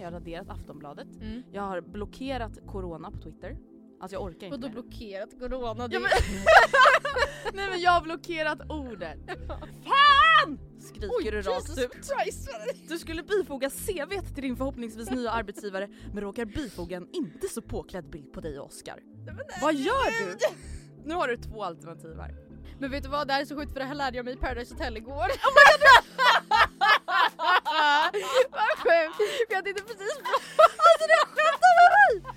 Jag har raderat Aftonbladet. Jag har blockerat corona på Twitter. Alltså jag orkar inte Vadå blockerat corona? Ja, men... Nej men jag har blockerat ordet. Fan! Skriker Oj, du rakt Jesus ut. Christ. Du skulle bifoga CV till din förhoppningsvis nya arbetsgivare men råkar bifoga en inte så påklädd bild på dig och Oscar. Vad gör du? Nu har du två alternativ här. Men vet du vad, det här är så sjukt för det här lärde jag mig i Paradise Hotel igår. vad sjukt! För jag tänkte precis på... Alltså du skämtar med mig!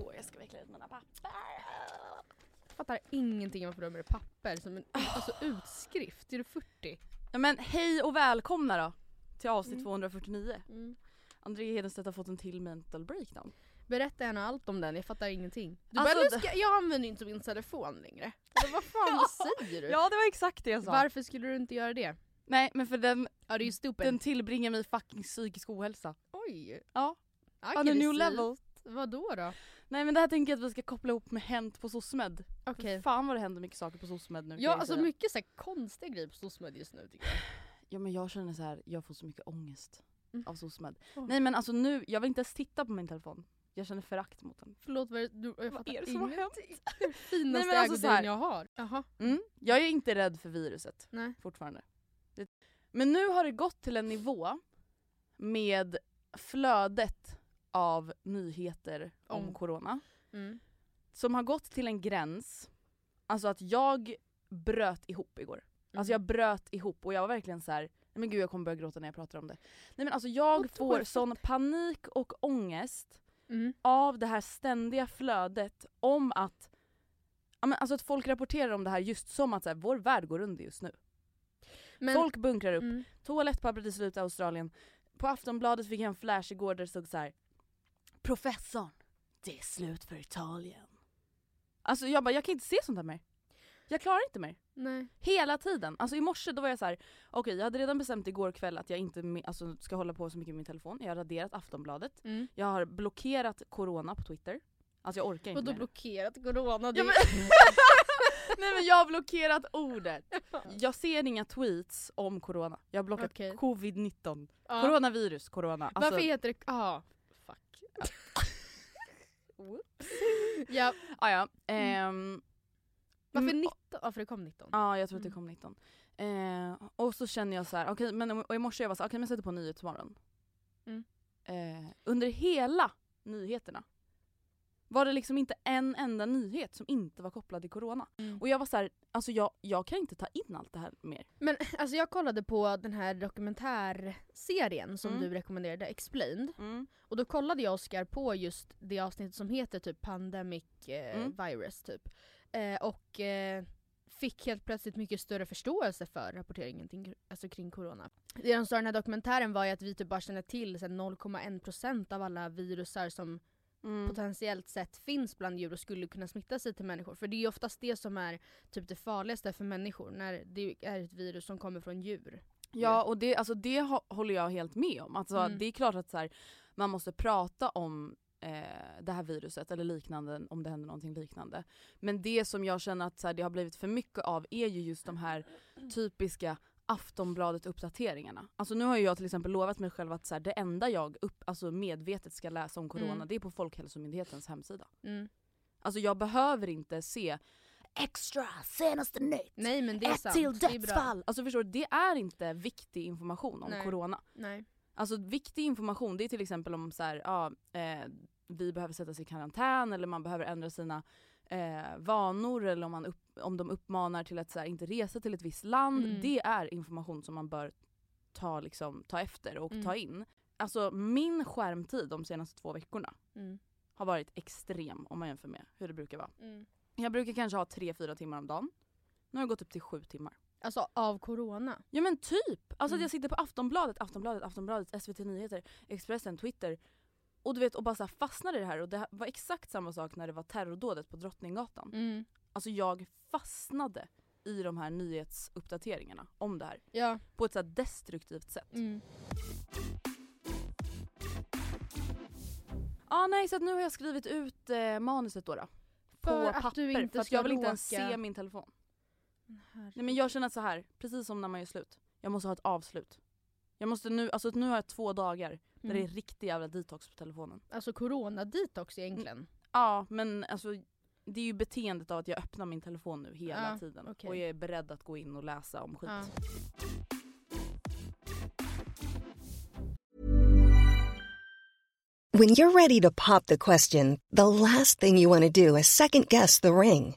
Åh jag ska veckla ut mina papper. Jag fattar ingenting om varför du med papper som en alltså, utskrift. Är du 40? Ja, men hej och välkomna då till avsnitt Mm. 249. Mm. André Hedenstedt har fått en till mental breakdown. Berätta gärna allt om den, jag fattar ingenting. Du Alltså, bara, "Nu ska, jag använder inte min telefon längre. Eller vad fan säger du? Ja det var exakt det jag sa. Varför skulle du inte göra det? Nej men för den, Ja det är ju stupid. den tillbringar mig fucking psykisk ohälsa. Oj. Ja. On a new Aggressivt. level. Vadå då? Nej men det här tänker jag att vi ska koppla ihop med Hänt på SOSMED. Okej. Fan vad det händer mycket saker på SOSMED nu Ja alltså säga. mycket så här konstiga grejer på SOSMED just nu tycker jag. Ja men jag känner så här, jag får så mycket ångest. Av SOSMED. Åh. Nej men alltså nu, jag vill inte ens titta på min telefon. Jag känner förakt mot den. Förlåt vad du, jag fattar är det som har det finaste Nej, men alltså så här- jag har. Jaha. Mm. Jag är inte rädd för viruset Nej. fortfarande. Men nu har det gått till en nivå med flödet av nyheter om Om. corona Mm. som har gått till en gräns, alltså att jag bröt ihop igår. Alltså jag bröt ihop och jag var verkligen så här. Nej men gud jag kommer börja gråta när jag pratar om det. Nej men alltså jag Vadå? får sån panik och ångest Mm. av det här ständiga flödet om att Ja, men alltså att folk rapporterar om det här just som att så här, vår värld går under just nu. Men, Folk bunkrar upp. mm. Toalettpappret är slut i Australien. På Aftonbladet fick jag en flash igår där det stod så här. Professorn, det är slut för Italien. Alltså jag bara, jag kan inte se sånt här mer. Jag klarar inte mer. Nej. Hela tiden. Alltså i morse då var jag så här. okej jag hade redan bestämt igår kväll att jag inte alltså, ska hålla på så mycket med min telefon. Jag har raderat Aftonbladet. Mm. Jag har blockerat corona på Twitter. Alltså jag orkar inte Vadå mer. blockerat corona? Ja, men- Nej men jag har blockerat ordet. Jag ser inga tweets om corona. Jag har blockat Okej. covid-19. Ja. Coronavirus, corona. Alltså, Varför heter det... Ja, fuck. ja, ah, ja. ehm, varför Mm, 19? Ja för det kom 19. Ja, jag tror att det Mm. kom 19. Eh, och så känner jag så här, okej men och i morse jag var så okej men jag sätter på Nyhetsmorgon. Mm. Eh, under hela nyheterna var det liksom inte en enda nyhet som inte var kopplad till corona. Mm. Och jag var så här, alltså jag, jag kan inte ta in allt det här mer. Men alltså jag kollade på den här dokumentärserien som Mm. du rekommenderade, Explained. Och då kollade jag Oscar på just det avsnittet som heter typ Pandemic eh, Mm. Virus typ. Eh, och eh, fick helt plötsligt mycket större förståelse för rapporteringen ting, alltså kring corona. Det de sa i den här dokumentären var ju att vi typ bara känner till så här 0,1% av alla virusar som Mm. potentiellt sett finns bland djur och skulle kunna smitta sig till människor. För det är oftast det som är typ det farligaste för människor, när det är ett virus som kommer från djur. Ja och det, alltså, det hå- håller jag helt med om. Alltså, Mm. Det är klart att så här, man måste prata om eh, det här viruset eller liknande om det händer någonting liknande. Men det som jag känner att så här, det har blivit för mycket av är ju just de här typiska Aftonbladet-uppdateringarna. Alltså nu har ju jag till exempel lovat mig själv att så här, det enda jag upp, alltså medvetet ska läsa om corona Mm. det är på Folkhälsomyndighetens hemsida. Mm. Alltså jag behöver inte se extra senaste nytt. Nej men det är Ett sant. till Det är bra. dödsfall! Alltså förstår du, det är inte viktig information om Nej. corona. Nej. Alltså viktig information det är till exempel om så här, ja, eh, vi behöver sätta sig i karantän eller man behöver ändra sina eh, vanor eller om, man upp, om de uppmanar till att så här, inte resa till ett visst land. Mm. Det är information som man bör ta, liksom, ta efter och Mm. ta in. Alltså min skärmtid de senaste två veckorna Mm. har varit extrem om man jämför med hur det brukar vara. Mm. Jag brukar kanske ha 3-4 timmar om dagen. Nu har jag gått upp till 7 timmar. Alltså av corona. Ja men typ! Alltså Mm. jag sitter på Aftonbladet, Aftonbladet, Aftonbladet, SVT Nyheter, Expressen, Twitter. Och du vet, och bara så här fastnar i det här. Och det var exakt samma sak när det var terrordådet på Drottninggatan. Mm. Alltså jag fastnade i de här nyhetsuppdateringarna om det här. Ja. På ett så destruktivt sätt. Mm. ah, nej så att nu har jag skrivit ut eh, manuset då. då på För att papper. du inte för jag vill inte ens se min telefon. Nej men jag känner så här, precis som när man gör slut. Jag måste ha ett avslut. Jag måste nu, alltså nu har jag två dagar där det är Mm. riktig jävla detox på telefonen. Alltså corona-detox egentligen. Ja men alltså det är ju beteendet av att jag öppnar min telefon nu hela Ja, tiden. okej. Och jag är beredd att gå in och läsa om skit. Ja. When you're ready to pop the question, the last thing you want to do is second guess the ring.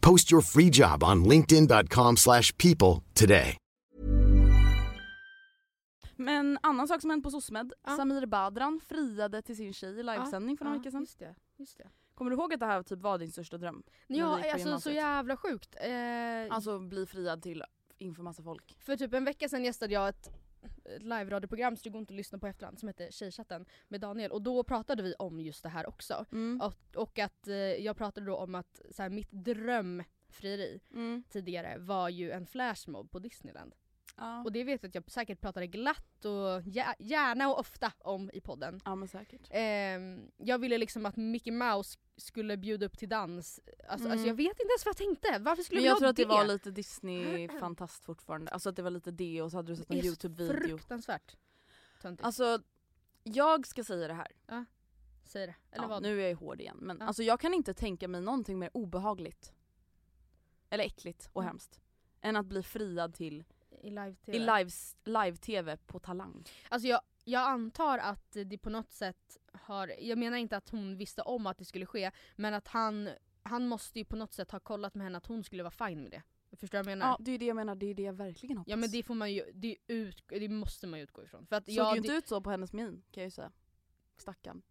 Post your free job on linkedin.com/people slash people today. Men annan sak som hänt på SOSMED, Ja. Samir Badran friade till sin tjej i livesändning för några veckor sedan. Just det, just det. Kommer du ihåg att det här typ var din största dröm? Ja, alltså så jävla sjukt. Eh, Alltså bli friad till inför massa folk. För typ en vecka sedan gästade jag ett ett live-radioprogram så det går inte att lyssna på efterhand som heter Tjejchatten med Daniel och då pratade vi om just det här också. Mm. Och, och att eh, jag pratade då om att så här, mitt drömfrieri Mm. tidigare var ju en flashmob på Disneyland. Ja. Och det vet jag att jag säkert pratade glatt och gär- gärna och ofta om i podden. ja men säkert. Ehm, jag ville liksom att Mickey Mouse skulle bjuda upp till dans. Alltså, Mm. alltså jag vet inte ens vad jag tänkte. Varför skulle Men jag jag tror att det var lite Disney-fantast fortfarande. Alltså att det var lite det och så hade du sett någon Det är YouTube-video. Fruktansvärt töntigt. Alltså, jag ska säga det här. Säg det. Eller ja, vad? Nu är jag hård igen. Men Ja. alltså jag kan inte tänka mig någonting mer obehagligt. Eller äckligt och Mm. hemskt. Än att bli friad till I live-tv. i lives- live-tv på Talang. Alltså jag, jag antar att det på något sätt har, jag menar inte att hon visste om att det skulle ske, men att han, han måste ju på något sätt ha kollat med henne att hon skulle vara fine med det. Förstår du vad jag menar? Ja det är det jag menar, det är det jag verkligen hoppas. Ja men det får man ju, det, ut, det måste man ju utgå ifrån. För att såg jag, ju inte det, ut så på hennes min kan jag ju säga. Stackarn.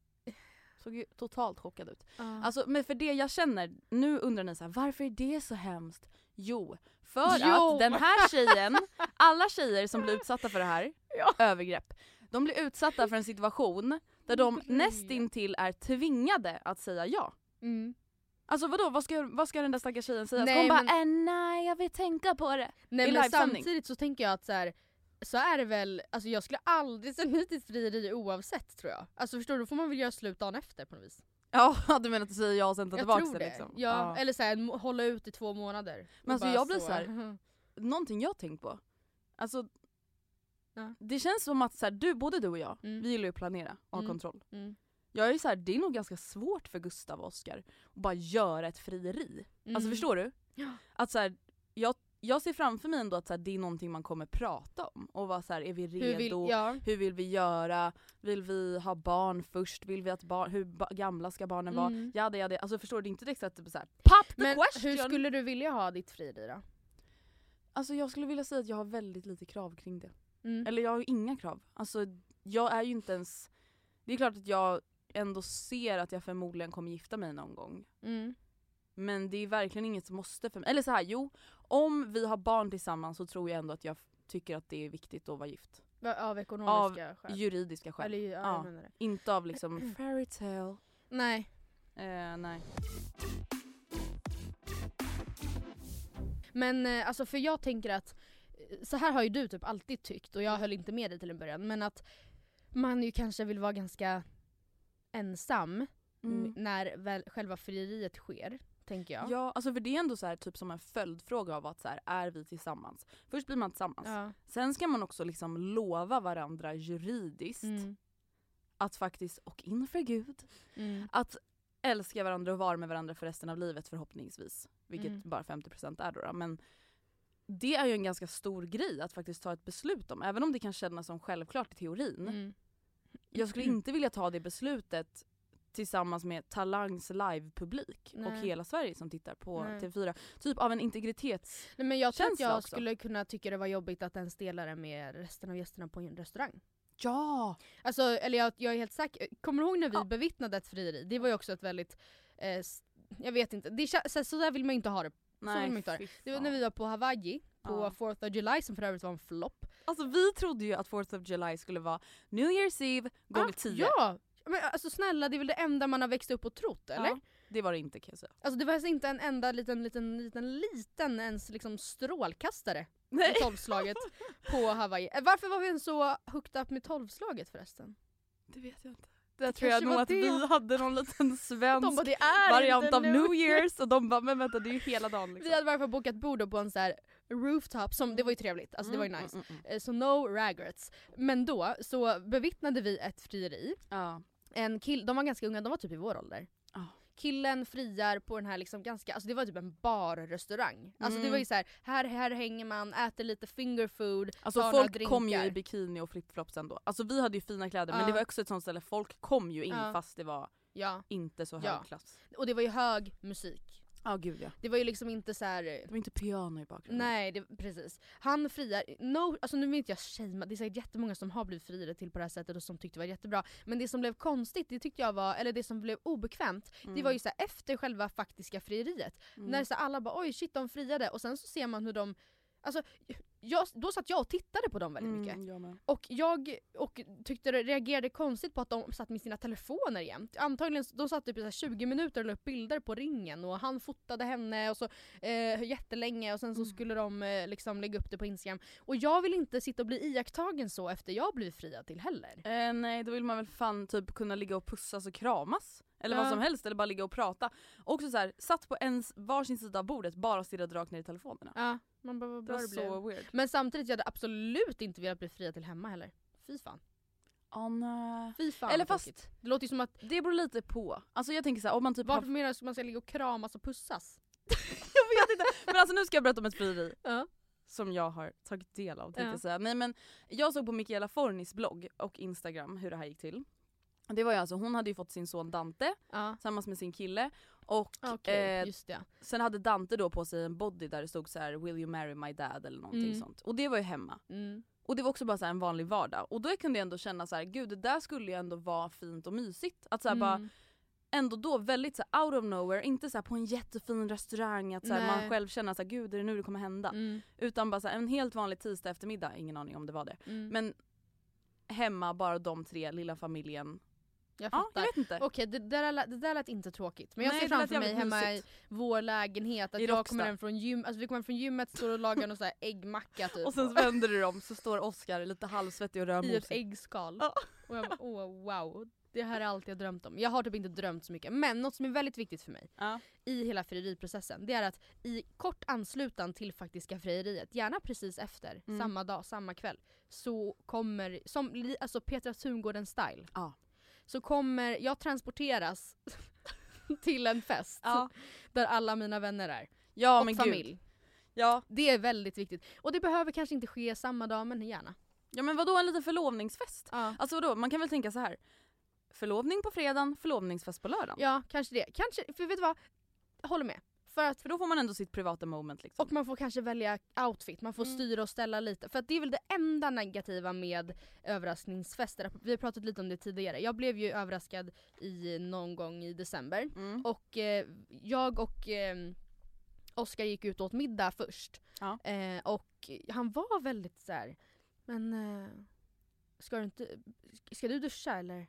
Såg ju totalt chockad ut. Ja. Alltså men för det jag känner, nu undrar ni så här, varför är det så hemskt? Jo, för Jo. att den här tjejen, alla tjejer som blir utsatta för det här, Ja. övergrepp, de blir utsatta för en situation där de nästintill är tvingade att säga ja. Mm. Alltså vadå, vad ska, vad ska den där stackars tjejen säga? Ska Nej, hon bara men- äh, nej jag vill tänka på det? Nej I men samtidigt så tänker jag att så, här, så är det väl, alltså jag skulle aldrig säga nej till ett frieri oavsett tror jag. Alltså förstår du, då får man väl göra slut dagen efter på något vis. Ja du menar att du säger ja och sen ta Jag tillbaka tror det liksom? Ja, Eller så här, hålla ut i två månader. Men alltså jag blir så här- Någonting jag tänkt på, alltså Ja. det känns som att så här, du, både du och jag, Mm. vi gillar ju att planera och ha Mm. kontroll. Mm. Jag är så här, det är nog ganska svårt för Gustav och Oskar att bara göra ett frieri. Alltså Mm. förstår du? Ja. Att så jag, jag ser framför mig ändå att så här, det är någonting man kommer prata om. Och vara så här, är vi redo? Hur vill, ja. Hur vill vi göra? Vill vi ha barn först? Vill vi att barn, hur ba- gamla ska barnen vara? Mm. Jada, jada. Alltså förstår du, det är inte direkt att typ såhär POP the Men question! hur skulle du vilja ha ditt frieri då? Alltså jag skulle vilja säga att jag har väldigt lite krav kring det. Mm. Eller jag har ju inga krav. Alltså jag är ju inte ens... Det är klart att jag ändå ser att jag förmodligen kommer gifta mig någon gång. Mm. Men det är verkligen inget som måste för mig. Eller så här, jo. Om vi har barn tillsammans så tror jag ändå att jag tycker att det är viktigt att vara gift. Av ekonomiska skäl? Juridiska skäl. Eller, ja, Ja. Inte av liksom fairy tale. Nej. Eh, nej. Men eh, alltså för jag tänker att, eh, så här har ju du typ alltid tyckt och jag höll inte med dig till en början men att man ju kanske vill vara ganska ensam Mm. när väl själva frieriet sker. Tänker jag. Ja, alltså för det är ändå så här, typ som en följdfråga av att så här, är vi tillsammans? Först blir man tillsammans. Ja. Sen ska man också liksom lova varandra juridiskt Mm. att faktiskt, och inför gud, Mm. att älska varandra och vara med varandra för resten av livet förhoppningsvis. Vilket Mm. bara 50% är då, då. Men det är ju en ganska stor grej att faktiskt ta ett beslut om. Även om det kan kännas som självklart i teorin. Mm. Jag skulle inte vilja ta det beslutet tillsammans med Talangs livepublik och Nej. hela Sverige som tittar på Nej. TV4. Typ av en integritets... Nej, men jag tror att jag också. skulle kunna tycka det var jobbigt att ens dela det med resten av gästerna på en restaurang. Ja! Alltså, eller jag, jag är helt säker. Kommer du ihåg när vi Ja. bevittnade ett frieri? Det var ju också ett väldigt, eh, jag vet inte, det, så, så där vill man ju inte ha det. vill man inte ha fy Det var när vi var på Hawaii, på Ja. 4th of July som för övrigt var en flopp. Alltså vi trodde ju att 4th of July skulle vara New Year's Eve gånger 10. Ah, Ja! Men alltså snälla det är väl det enda man har växt upp och trott eller? Ja, Det var det inte kan jag säga. Alltså det var alltså inte en enda liten, liten, liten, liten ens liksom strålkastare Nej. i tolvslaget på Hawaii. Eh, Varför var vi ens så hooked up med tolvslaget förresten? Det vet jag inte. Där tror jag nog att det. vi hade någon liten svensk bara det variant av. New Year's och de bara men vänta det är ju hela dagen liksom. Vi hade fall bokat bord på en så här rooftop, som, det var ju trevligt, alltså det var ju Mm, nice. mm, mm, Eh, Så no regrets. Men då så bevittnade vi ett frieri. Ja. En kill, de var ganska unga, de var typ i vår ålder. Ja. Killen friar på den här liksom ganska, alltså det var typ en barrestaurang. Alltså det Mm. var ju så här, här, här hänger man, äter lite finger food, Alltså tar folk kom ju i drinkar. bikini och flipflops ändå. Alltså vi hade ju fina kläder men Ja. det var också ett sånt ställe, folk kom ju in Ja. fast det var Ja, inte så hög Ja. klass. och det var ju hög musik. Ja gud ja. Det var ju liksom inte så här. Det var inte piano i bakgrunden. Nej, det, precis. Han friar, no, alltså nu vill inte jag shamea, det är säkert jättemånga som har blivit friade till på det här sättet och som tyckte det var jättebra. Men det som blev konstigt, det tyckte jag var, eller det som blev obekvämt, det var ju så här, efter själva faktiska frieriet. Mm. När så alla bara oj shit de friade och sen så ser man hur de, alltså jag, då satt jag och tittade på dem väldigt mycket. Mm, jag. Och jag och tyckte det reagerade konstigt på att de satt med sina telefoner jämt. Antagligen, de satt typ i så här 20 minuter och la upp bilder på ringen och han fotade henne och så eh, jättelänge och sen så Mm. skulle de eh, liksom lägga upp det på Instagram. Och jag vill inte sitta och bli iakttagen så efter jag blivit friad till heller. Eh, nej då vill man väl fan typ kunna ligga och pussas och kramas. Eller vad Ja. som helst eller bara ligga och prata. Också så här, satt på ens varsin sida av bordet bara stirrade rakt ner i telefonerna. Ja, man bara vad det bra var det blev. så weird. Men samtidigt jag hade absolut inte velat bli friad till hemma heller. Fy fan. Ja, nej. Fy fan Eller vad fast tråkigt. Det låter ju som att det beror lite på. Alltså jag tänker så här, om man typ varför har... menar du att man ska ligga och kramas och pussas? jag vet inte. Men alltså nu ska jag berätta om ett frieri. Ja. Som jag har tagit del av tänkte Ja. jag säga. Nej men jag såg på Michaela Fornis blogg och Instagram hur det här gick till. Det var ju alltså, hon hade ju fått sin son Dante Ja. tillsammans med sin kille och Okej, eh, sen hade Dante då på sig en body där det stod så här: “Will you marry my dad?” eller någonting Mm. sånt. Och det var ju hemma. Mm. Och det var också bara så här en vanlig vardag. Och då kunde jag ändå känna så här: gud det där skulle ju ändå vara fint och mysigt. Att så här bara Mm. ändå då väldigt så här, out of nowhere, inte så här, på en jättefin restaurang att så här, man själv känner att gud är det nu det kommer hända? Mm. Utan bara så här, en helt vanlig tisdag eftermiddag, ingen aning om det var det. Mm. Men hemma, bara de tre, lilla familjen. Jag Ja, fattar. jag vet inte. Okej det, där lät- det där lät inte tråkigt. Men jag Nej, ser framför mig hemma i vår lägenhet att I jag kommer hem från gym, alltså vi kommer hem från gymmet, står och lagar någon så här äggmacka typ. Och sen vänder du dem så står Oscar lite halvsvettig och rör I ett äggskal. Ja. Och jag bara åh wow. Det här är allt jag drömt om. Jag har typ inte drömt så mycket. Men något som är väldigt viktigt för mig Ja. i hela frieriprocessen det är att i kort anslutan till faktiska frieriet, gärna precis efter, Mm. samma dag, samma kväll, så kommer, som alltså Petra Tungården style, Ja. Så kommer jag transporteras till en fest Ja. där alla mina vänner är. Ja och familj. gud. Ja. Det är väldigt viktigt. Och det behöver kanske inte ske samma dag men gärna. ja men vadå en liten förlovningsfest? Ja. Alltså vadå, man kan väl tänka så här. Förlovning på fredagen, förlovningsfest på lördagen. Ja, kanske det. Kanske, för vet du vad? Jag håller med. För att, För då får man ändå sitt privata moment liksom. och man får kanske välja outfit, man får Mm. styra och ställa lite. För det är väl det enda negativa med överraskningsfester. Vi har pratat lite om det tidigare. Jag blev ju överraskad i någon gång i december. Mm. Och eh, jag och eh, Oskar gick ut och åt middag först. Ja. Eh, och han var väldigt så här. men eh, ska du inte, ska du duscha eller?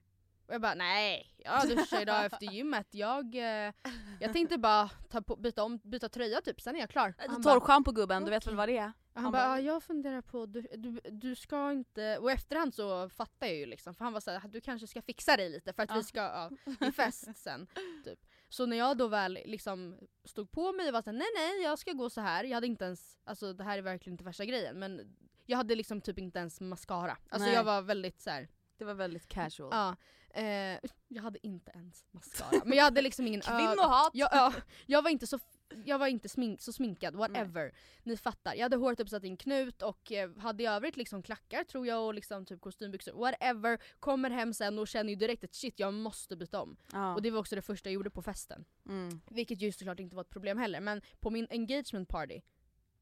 Och jag bara nej, jag duschar idag efter gymmet. Jag, eh, jag tänkte bara ta på, byta, om, byta tröja typ, sen är jag klar. Torrschampo gubben, du vet väl vad det är? han, Han bara, bara- ja, jag funderar på, du, du, du ska inte, och efterhand så fattar jag ju liksom, för han var såhär, du kanske ska fixa dig lite för att Ja. vi ska, ja, i fest sen. Typ. Så när jag då väl liksom stod på mig och var såhär, nej nej jag ska gå så här. jag hade inte ens, alltså det här är verkligen inte värsta grejen men jag hade liksom typ inte ens mascara. Alltså Nej. jag var väldigt så här. Det var väldigt casual. ja. Eh, jag hade inte ens mascara. Men jag hade liksom ingen Kvinnohat! jag, ja, jag var inte så jag var inte smink, så sminkad, whatever. Ni fattar. Jag hade håret uppsatt i en knut och eh, hade i övrigt liksom klackar tror jag och liksom typ kostymbyxor, whatever. Kommer hem sen och känner ju direkt att shit jag måste byta om. Ja. Och det var också det första jag gjorde på festen. mm. Vilket ju såklart inte var ett problem heller men på min engagement party,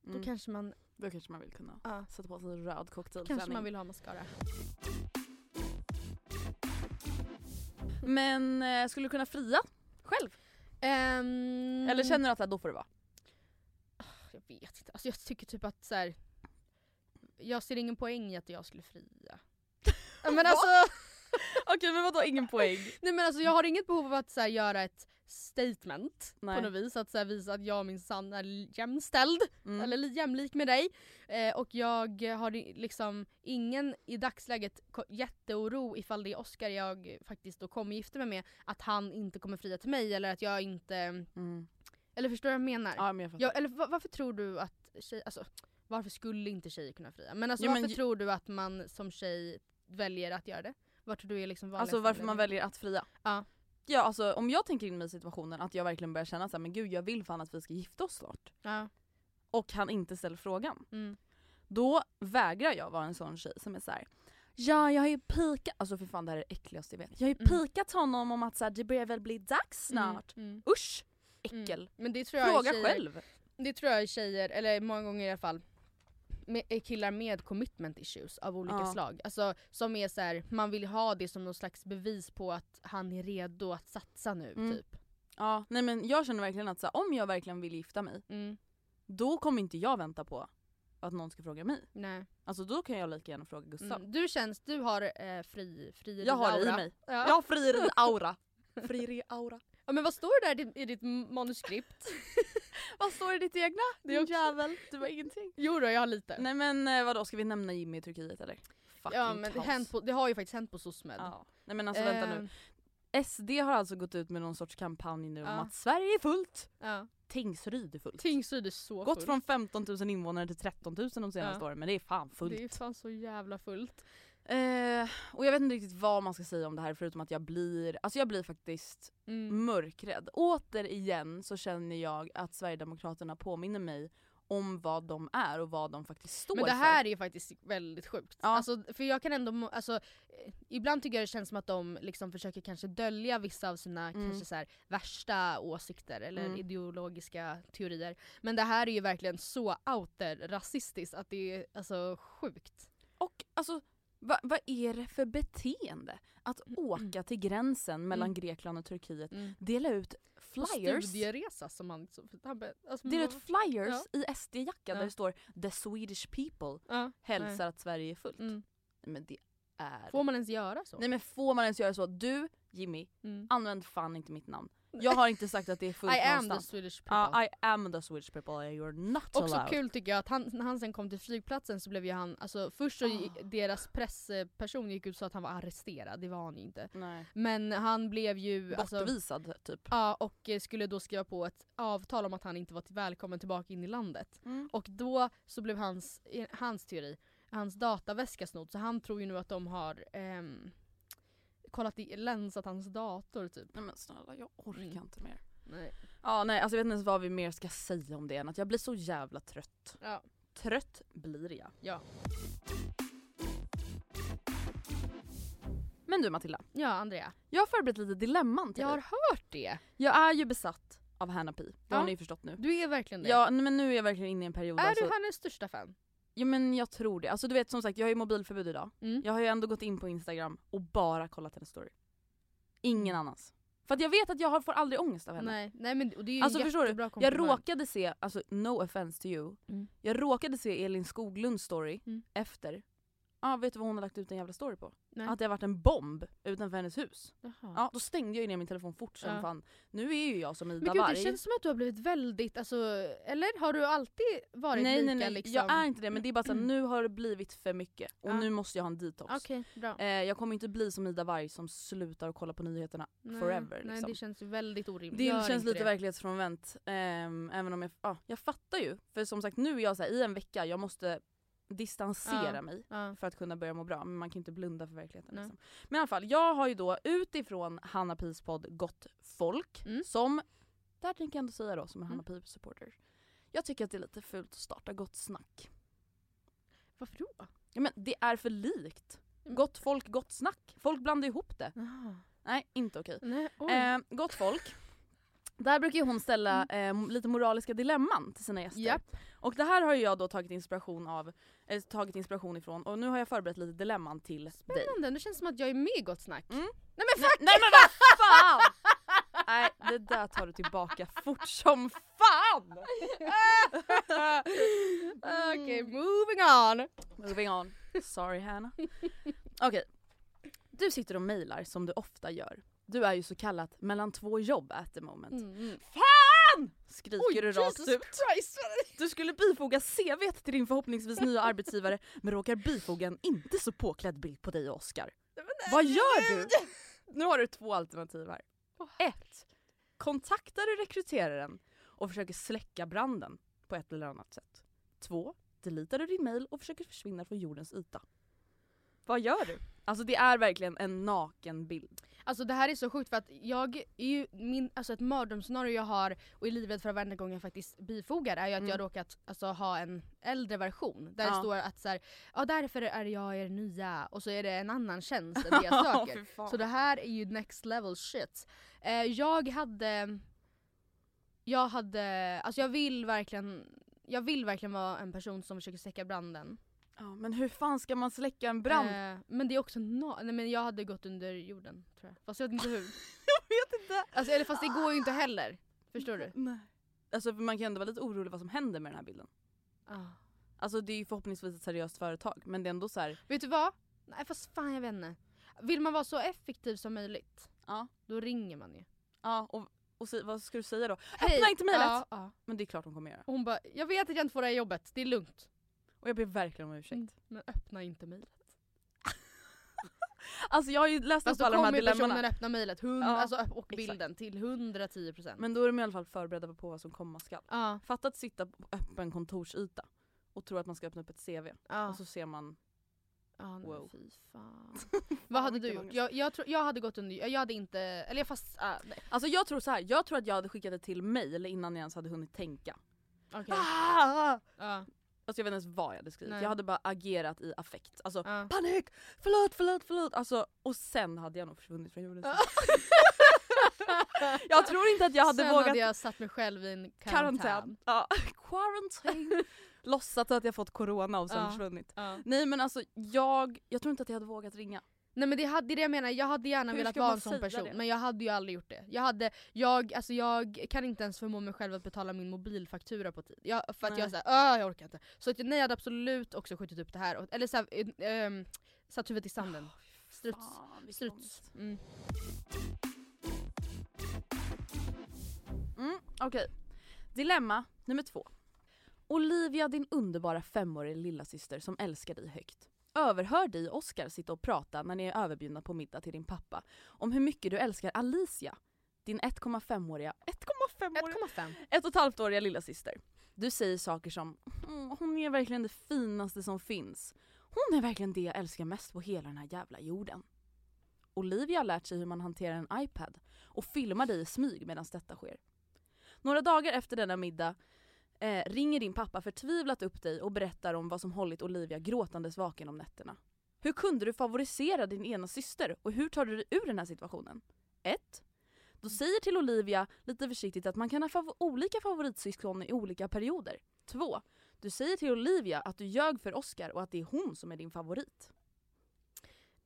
då Mm. kanske man, Då kanske man vill kunna ja, sätta på sig en röd cocktailklänning. kanske man vill ha mascara. Men eh, skulle du kunna fria själv? Ehm, Eller känner du att då får det vara? Jag vet inte, alltså jag tycker typ att så här. Jag ser ingen poäng i att jag skulle fria. Ja, men alltså, Okej men vadå ingen poäng? nej men alltså jag har inget behov av att så här, göra ett statement Nej. på något vis. Att så här, visa att jag minsann är jämställd, Mm. eller li- jämlik med dig. Eh, och jag har liksom ingen i dagsläget jätteoro ifall det är Oscar jag faktiskt då kommer gifta mig med, att han inte kommer fria till mig eller att jag inte... Mm. Eller förstår du vad jag menar? Ja men jag fattar. Ja, eller va- varför tror du att tjej, alltså varför skulle inte tjejer kunna fria? Men alltså Jo, men varför ju- tror du att man som tjej väljer att göra det? Vad tror du är liksom Alltså varför man väljer att fria? Ja. Ja alltså om jag tänker in mig i situationen att jag verkligen börjar känna såhär men gud jag vill fan att vi ska gifta oss snart. Ja. Och han inte ställer frågan. Mm. Då vägrar jag vara en sån tjej som är så här. Ja jag har ju pikat, alltså för fan det här är det äckligaste jag vet. Jag har ju Mm. pikat honom om att så här, det börjar väl bli dags snart. Mm. Mm. Usch! Äckel. Mm. Men det tror jag Fråga tjejer, själv. Det tror jag är tjejer, eller många gånger i alla fall, med, är killar med commitment issues av olika Ja. slag. Alltså som är så här, man vill ha det som någon slags bevis på att han är redo att satsa nu Mm. typ. Ja, nej men jag känner verkligen att så här, om jag verkligen vill gifta mig, Mm. då kommer inte jag vänta på att någon ska fråga mig. Nej. Alltså då kan jag lika gärna fråga Gustav. Mm. Du känns, du har eh, fri, fri Jag har det i aura. mig. Ja. Jag har frieri-aura. Frieri-aura. Ja men vad står det där i, ditt manuskript? Vad står det i ditt egna? Det är också- jävel. Du har ingenting. jo då, jag har lite. Nej men eh, vadå, ska vi nämna Jimmy i Turkiet eller? Fucking ja men det, på, det har ju faktiskt hänt på SOSMED. Ja. Nej men alltså vänta nu. SD har alltså gått ut med någon sorts kampanj nu om Ja. att Sverige är fullt. Ja. Tingsryd är fullt. Tingsryd är så Gått fullt. från 15 000 invånare till 13 000 de senaste Ja. åren men det är fan fullt. Det är fan så jävla fullt. Eh, och jag vet inte riktigt vad man ska säga om det här förutom att jag blir, alltså jag blir faktiskt Mm. mörkrädd. Återigen så känner jag att Sverigedemokraterna påminner mig om vad de är och vad de faktiskt står Men det för. här är ju faktiskt väldigt sjukt. Ja. Alltså, för jag kan ändå, alltså, eh, ibland tycker jag det känns som att de liksom försöker kanske dölja vissa av sina Mm. kanske så här, värsta åsikter eller Mm. ideologiska teorier. Men det här är ju verkligen så outer rasistiskt att det är alltså sjukt. Och alltså Va, vad är det för beteende? Att åka till gränsen mellan Grekland och Turkiet, Mm. dela ut flyers, Studieresa som som- han alltså, dela ut flyers i SD-jacka där Ja. det står “The Swedish people Ja, hälsar nej. att Sverige är fullt”. Mm. Men det är... Får man ens göra så? Nej men får man ens göra så? Du, Jimmy, Mm. använd fan inte mitt namn. Jag har inte sagt att det är fullt I am the någonstans. Swedish people. Ja, I am the Swedish people, you're not Också allowed. kul tycker jag att han, när han sen kom till flygplatsen så blev ju han, alltså först så Ah. deras pressperson gick ut och sa att han var arresterad, det var han ju inte. Nej. Men han blev ju alltså, Bortvisad typ. Ja, och eh, skulle då skriva på ett avtal om att han inte var till välkommen tillbaka in i landet. Mm. Och då så blev hans, i hans teori, hans dataväska snodd så han tror ju nu att de har ehm, kollat i, länsat hans dator typ. Nej men snälla, jag orkar Mm. inte mer. Nej. Ja nej alltså jag vet inte ens vad vi mer ska säga om det än att jag blir så jävla trött. Ja. Trött blir jag. Ja. Men du Matilda, ja, Andrea. jag har förberett lite dilemman till Jag har dig. hört det. Jag är ju besatt av Hanna Pi, det Ja. har ni ju förstått nu. Du är verkligen det. Ja men nu är jag verkligen inne i en period är alltså, du hennes största fan? Ja men jag tror det. Alltså du vet som sagt jag har ju mobilförbud idag. Mm. Jag har ju ändå gått in på Instagram och bara kollat hennes story. Ingen annans. För att jag vet att jag har, får aldrig ångest av henne. Nej, nej men och det är ju Alltså förstår du? Jag råkade se, alltså no offense to you, Mm. jag råkade se Elin Skoglunds story Mm. efter. Ja vet du vad hon har lagt ut en jävla story på? Nej. Att det har varit en bomb utanför hennes hus. Jaha. Ja då stängde jag ju ner min telefon fort som Ja. fan. Nu är ju jag som Ida Men gud Warg. det känns som att du har blivit väldigt, alltså, eller har du alltid varit nej lika nej nej, liksom? jag är inte det men det är bara så här, nu har det blivit för mycket och Ja. nu måste jag ha en detox. Okej, bra. Eh, jag kommer inte bli som Ida Warg som slutar att kolla på nyheterna Nej, forever. Nej liksom. det känns väldigt orimligt. Det Gör känns lite det. verklighetsfrånvänt. ehm, även om jag, ja, jag fattar ju. För som sagt nu är jag så här, i en vecka, jag måste distansera Ja, mig Ja. för att kunna börja må bra. Men man kan inte blunda för verkligheten. Liksom. Men i alla fall, jag har ju då utifrån Hanna Pis podd Gott Folk, Mm. som, där tänker jag ändå säga då som en Mm. Hanna Pis-supporter. Jag tycker att det är lite fult att starta Gott Snack. Varför då? Ja, men det är för likt. Mm. Gott folk, gott snack. Folk blandar ihop det. Jaha. Nej, inte okej. Oj. Eh, gott folk. Där brukar ju hon ställa eh, lite moraliska dilemman till sina gäster. Mm. Japp. Och det här har ju jag då tagit inspiration av, eh, tagit inspiration ifrån och nu har jag förberett lite dilemman till dig. Spännande, det känns som att jag är med i Gott Snack. Mm. Nej men fuck! Nej men vad fan! Nej det där tar du tillbaka fort som fan! Okej, moving on. Moving on. Sorry Hanna. Okej. Du sitter och mejlar som du ofta gör. Du är ju så kallat mellan två jobb at the moment. Mm. Fan! Skriker Oj, du rakt Jesus ut. Christ! Du skulle bifoga CV till din förhoppningsvis nya arbetsgivare men råkar bifoga en inte så påklädd bild på dig och Oscar. Vad gör du? Nu har du två alternativ här. Ett. Kontaktar du rekryteraren och försöker släcka branden på ett eller annat sätt. Två. Deletar du din mail och försöker försvinna från jordens yta. Vad gör du? Alltså det är verkligen en naken bild. Alltså det här är så sjukt för att jag är ju, min, alltså ett mardrömsscenario jag har och är livrädd för varenda gång jag faktiskt bifogar är ju att Mm. jag råkat alltså, ha en äldre version där Ja. det står att så här, ja därför är jag er nya och så är det en annan tjänst än det jag söker. Så det här är ju next level shit. Eh, jag hade, jag hade, alltså jag vill verkligen jag vill verkligen vara en person som försöker släcka branden. Ja, men hur fan ska man släcka en brand? Eh, men det är också no- nej men jag hade gått under jorden tror jag. Fast jag vet inte hur. jag vet inte. Alltså, eller fast det går ju inte heller. Förstår du? Nej. Alltså man kan ju ändå vara lite orolig vad som händer med den här bilden. Ah. Alltså det är ju förhoppningsvis ett seriöst företag men det är ändå så här. Vet du vad? Nej fast fan jag vet inte. Vill man vara så effektiv som möjligt, ja, då ringer man ju. ja och, och si- vad ska du säga då? Hej. Öppna inte mejlet! Ja, ja. Men det är klart hon kommer göra. Och hon bara, jag vet att jag inte får det här jobbet, det är lugnt. Och jag ber verkligen om ursäkt. Mm. Men öppna inte mejlet. Alltså jag har ju läst Fast upp alla de här dilemmana. öppna mejlet hund- Ja, alltså, och exakt. bilden till 110%. Men då är de i alla fall förberedda på vad som komma skall. ja, Fatta att sitta på öppen kontorsyta och tro att man ska öppna upp ett CV. ja. Och så ser man... Ja, nej, Wow. fy fan. Vad hade du gjort? Jag, jag, tror, jag hade gått under, jag hade inte, eller jag fast, ah, nej. Alltså jag tror så här. jag tror att jag hade skickat det till mail innan jag ens hade hunnit tänka. Okej. Ah! Ja, Alltså jag vet inte ens vad jag hade skrivit. Nej. Jag hade bara agerat i affekt. Alltså ja. panik, förlåt, förlåt, förlåt. Alltså, och sen hade jag nog försvunnit från jorden. Ja. jag tror inte att jag hade Sen vågat hade jag satt mig själv i en karantän. karantän. Ja. Quarantine. låtsat att jag fått corona och sen Ja. försvunnit. Nej men alltså jag, jag tror inte att jag hade vågat ringa. Nej men det, hade, det är det jag menar, jag hade gärna Hur velat vara en sån person det? men jag hade ju aldrig gjort det. Jag, hade, jag, alltså jag kan inte ens förmå mig själv att betala min mobilfaktura på tid. Jag, för att Nej. jag säger jag orkar inte. Så att, nej jag hade absolut också skjutit upp det här. Eller såhär, ähm, satt huvudet i sanden. Struts. Fan, Struts. Mm. Mm, Okej. Dilemma nummer två. Olivia, din underbara femåriga lillasyster som älskar dig högt. Överhör dig och Oscar sitta och prata när ni är överbjudna på middag till din pappa om hur mycket du älskar Alicia, din 1,5-åriga 1,5-åriga 1,5. ett och ett halvt åriga lillasyster. Du säger saker som "Mm, hon är verkligen det finaste som finns. Hon är verkligen det jag älskar mest på hela den här jävla jorden. Olivia har lärt sig hur man hanterar en iPad och filmar dig i smyg medan detta sker. Några dagar efter denna middag eh, ringer din pappa förtvivlat upp dig och berättar om vad som hållit Olivia gråtandes vaken om nätterna. Hur kunde du favorisera din ena syster och hur tar du dig ur den här situationen? 1. Du säger till Olivia lite försiktigt att man kan ha fav- olika favoritsyskon i olika perioder. 2. Du säger till Olivia att du ljög för Oscar och att det är hon som är din favorit.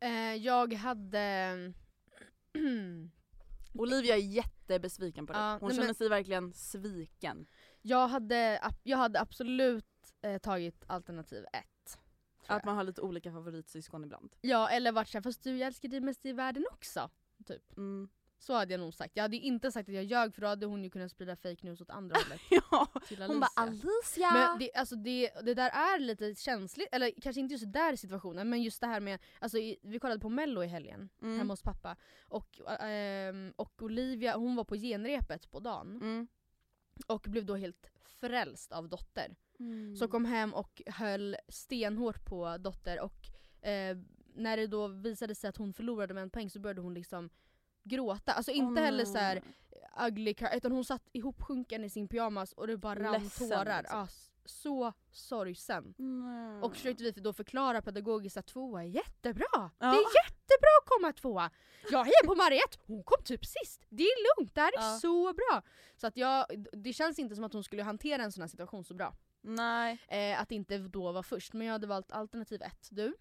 Eh, jag hade... Olivia är jättebesviken på det. Ja, Hon nej, känner men- sig verkligen sviken. Jag, hade, jag hade absolut eh, tagit alternativ ett. Att man har lite olika favoritsyskon ibland. Ja eller varit såhär, fast du jag älskar dig mest i världen också. Typ. Mm. Så hade jag nog sagt. Jag hade inte sagt att jag ljög för då hade hon ju kunnat sprida fake news åt andra hållet. Ja, hon bara Alicia. Men det, alltså det, det där är lite känsligt, eller kanske inte just där situationen men just det här med, alltså i, vi kollade på mello i helgen Mm. hemma hos pappa och, ehm, och Olivia hon var på genrepet på dagen Mm. Och blev då helt frälst av Dotter. Mm. Så kom hem och höll stenhårt på Dotter och eh, när det då visade sig att hon förlorade med en poäng så började hon liksom gråta. Alltså inte Åh, heller så här ugly utan hon satt ihopsjunken i sin pyjamas och det bara rann tårar. liksom. S- så sorgsen. Nej. Och försökte vi då förklara pedagogiskt att tvåa är jättebra. Ja. Det är jättebra att komma tvåa. Jag hejar på Mariette, hon kom typ sist. Det är lugnt, det här är Ja. så bra. Så att jag, det känns inte som att hon skulle hantera en sån här situation så bra. Nej. Eh, att inte då vara först, men jag hade valt alternativ ett. Du?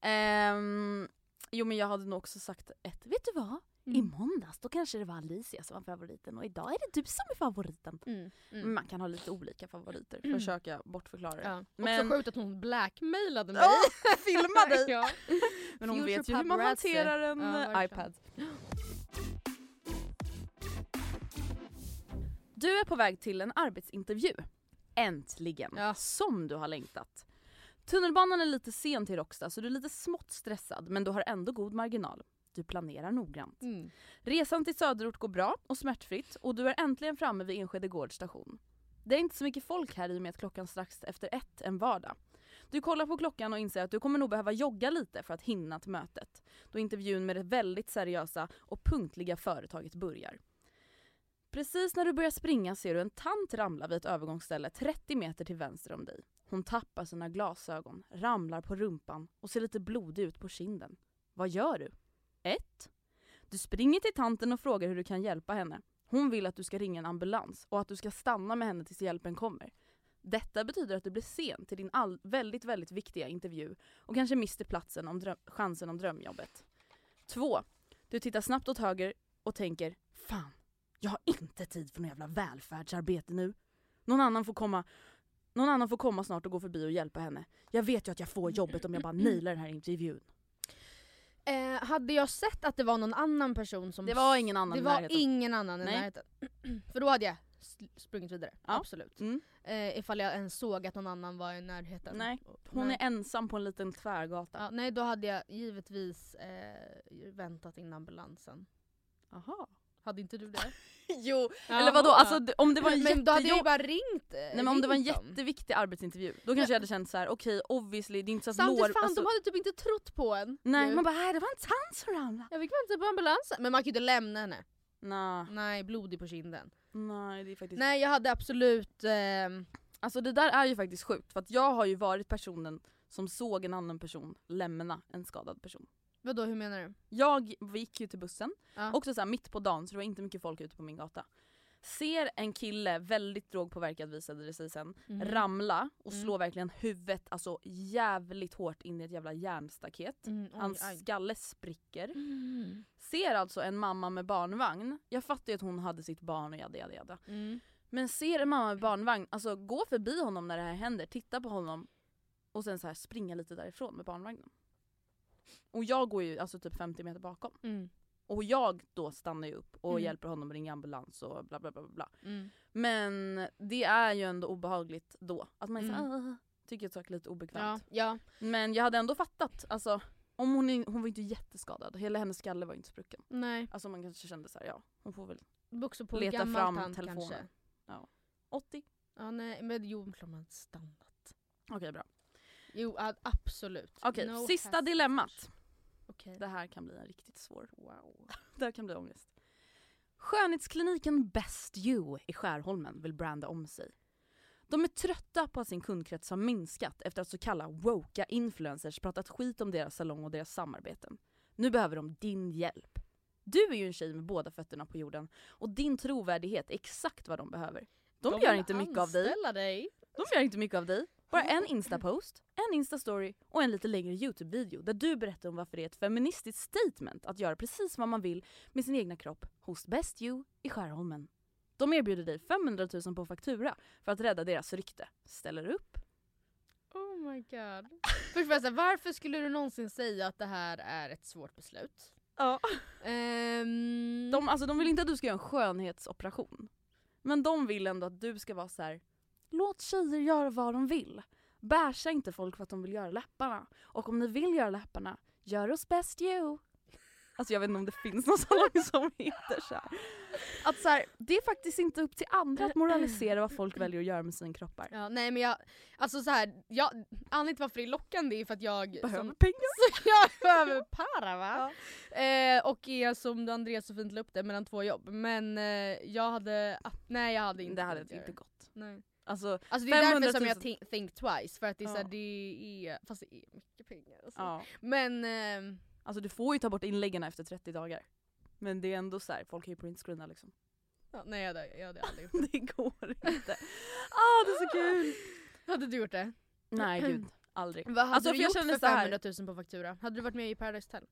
Ehm, jo men jag hade nog också sagt ett. Vet du vad? I måndags då kanske det var Alicia som var favoriten och idag är det du som är favoriten. Mm. Men Mm. Man kan ha lite olika favoriter, Mm. försöka bortförklara det. Ja. Men- Också sjukt att hon blackmailade mig. Ja, filma dig! ja. Men hon Future vet ju hur man hanterar en Ja, eh, iPad. Du är på väg till en arbetsintervju. Äntligen! Ja. Som du har längtat. Tunnelbanan är lite sen till Råcksta så du är lite smått stressad men du har ändå god marginal. Du planerar noggrant. Mm. Resan till söderort går bra och smärtfritt och du är äntligen framme vid Enskede Gårds station. Det är inte så mycket folk här i och med att klockan strax efter ett en vardag. Du kollar på klockan och inser att du kommer nog behöva jogga lite för att hinna till mötet. Då intervjun med det väldigt seriösa och punktliga företaget börjar. Precis när du börjar springa ser du en tant ramla vid ett övergångsställe 30 meter till vänster om dig. Hon tappar sina glasögon, ramlar på rumpan och ser lite blodig ut på kinden. Vad gör du? 1. Du springer till tanten och frågar hur du kan hjälpa henne. Hon vill att du ska ringa en ambulans och att du ska stanna med henne tills hjälpen kommer. Detta betyder att du blir sen till din all- väldigt, väldigt viktiga intervju och kanske mister platsen om chansen om drömjobbet. 2. Du tittar snabbt åt höger och tänker Fan, jag har inte tid för något jävla välfärdsarbete nu. Någon annan får komma någon annan får komma snart och gå förbi och hjälpa henne. Jag vet ju att jag får jobbet om jag bara nailar den här intervjun. Eh, hade jag sett att det var någon annan person som... Det var ingen annan Det i var närheten. ingen annan i Nej. närheten. För då hade jag sl- sprungit vidare. Ja. Absolut. Mm. Eh, ifall jag ens såg att någon annan var i närheten. Nej, Hon är ensam på en liten tvärgata. Ja, nej då hade jag givetvis eh, väntat in ambulansen. Aha. Hade inte du det? Jo, Ja. eller vadå? Alltså, om det var en men då hade jag ju jättejobb- bara ringt eh, Nej men om det var en jätteviktig arbetsintervju, då kanske jag hade känt så här: okej obviously det är inte så att Samtidigt lår... fan alltså- de hade typ inte trott på en. Nej ju. man bara "Nej, det var en tant som ramlade. Jag fick vänta på ambulansen. Men man kan ju inte lämna henne. Nej, Nej, blodig på kinden. nej det är faktiskt... Nej jag hade absolut... ehm, Alltså det där är ju faktiskt sjukt för att jag har ju varit personen som såg en annan person lämna en skadad person. Vadå hur menar du? Jag gick ju till bussen, Ja. också så här mitt på dagen så det var inte mycket folk ute på min gata. ser en kille, väldigt drogpåverkad visade det sig sen, Mhm. ramla och Mm. slå verkligen huvudet alltså jävligt hårt in i ett jävla järnstaket. Mm, oj, Hans aj. skalle spricker. Mm. Ser alltså en mamma med barnvagn, jag fattar ju att hon hade sitt barn och jada jada jada. Mm. Men ser en mamma med barnvagn, alltså gå förbi honom när det här händer, titta på honom och sen så här springa lite därifrån med barnvagnen. Och jag går ju alltså typ 50 meter bakom. Mm. Och jag då stannar ju upp och Mm. hjälper honom att ringa ambulans och bla bla bla bla. Mm. Men det är ju ändå obehagligt då. Att man är Mm. såhär, tycker att saker är lite Ja, obekvämt. ja. Men jag hade ändå fattat, alltså om hon, hon var inte jätteskadad, hela hennes skalle var inte sprucken. Nej. Alltså man kanske kände såhär, ja hon får väl Också på Leta fram telefonen. kanske. 80. Ja, nej, men jo, klart man stannat. Okej bra. Jo, absolut. Okej, No sista dilemmat. Okej. Det här kan bli en riktigt svår. Wow. Det här kan bli ångest. Skönhetskliniken Best You i Skärholmen vill branda om sig. De är trötta på att sin kundkrets har minskat efter att så kallade woka influencers pratat skit om deras salong och deras samarbeten. Nu behöver de din hjälp. Du är ju en tjej med båda fötterna på jorden och din trovärdighet är exakt vad de behöver. De, gör vill inte mycket av dig. dig. De gör inte mycket av dig. Bara en instapost, en instastory och en lite längre youtube-video där du berättar om varför det är ett feministiskt statement att göra precis vad man vill med sin egna kropp hos Best You i Skärholmen. De erbjuder dig 500 000 på faktura för att rädda deras rykte. Ställer du upp? Oh my god. Först såhär, varför skulle du någonsin säga att det här är ett svårt beslut? Ja. Ehm, De, alltså, de vill inte att du ska göra en skönhetsoperation. Men de vill ändå att du ska vara så här. Låt tjejer göra vad de vill. Bärsa inte folk för att de vill göra läpparna. Och om ni vill göra läpparna, gör oss best you. Alltså jag vet inte om det finns någon salong som heter så här. Att så här, det är faktiskt inte upp till andra att moralisera vad folk väljer att göra med sina kroppar. Ja, nej men jag, alltså så här, jag, anledningen till varför det är lockande är för att jag Behöver som, pengar. så jag behöver para va? Eh, och är som Andreas så fint la upp det mellan två jobb. Men eh, jag hade, nej jag hade inte Det hade inte gått. Nej. Alltså, Alltså det är 500 därför 000 som jag thi- think twice, för att det är, Ja. såhär, det är, fast det är mycket pengar alltså. ja. Men, ehm, alltså du får ju ta bort inläggen efter 30 dagar. Men det är ändå så här, folk kan ju printscreena liksom. ja, nej jag hade, jag hade aldrig gjort det. Det går inte. Ah, det är så kul! Hade du gjort det? Nej gud, aldrig. Vad hade Alltså, du för gjort för så här- 500 000 på faktura? Hade du varit med i Paradise Hotel?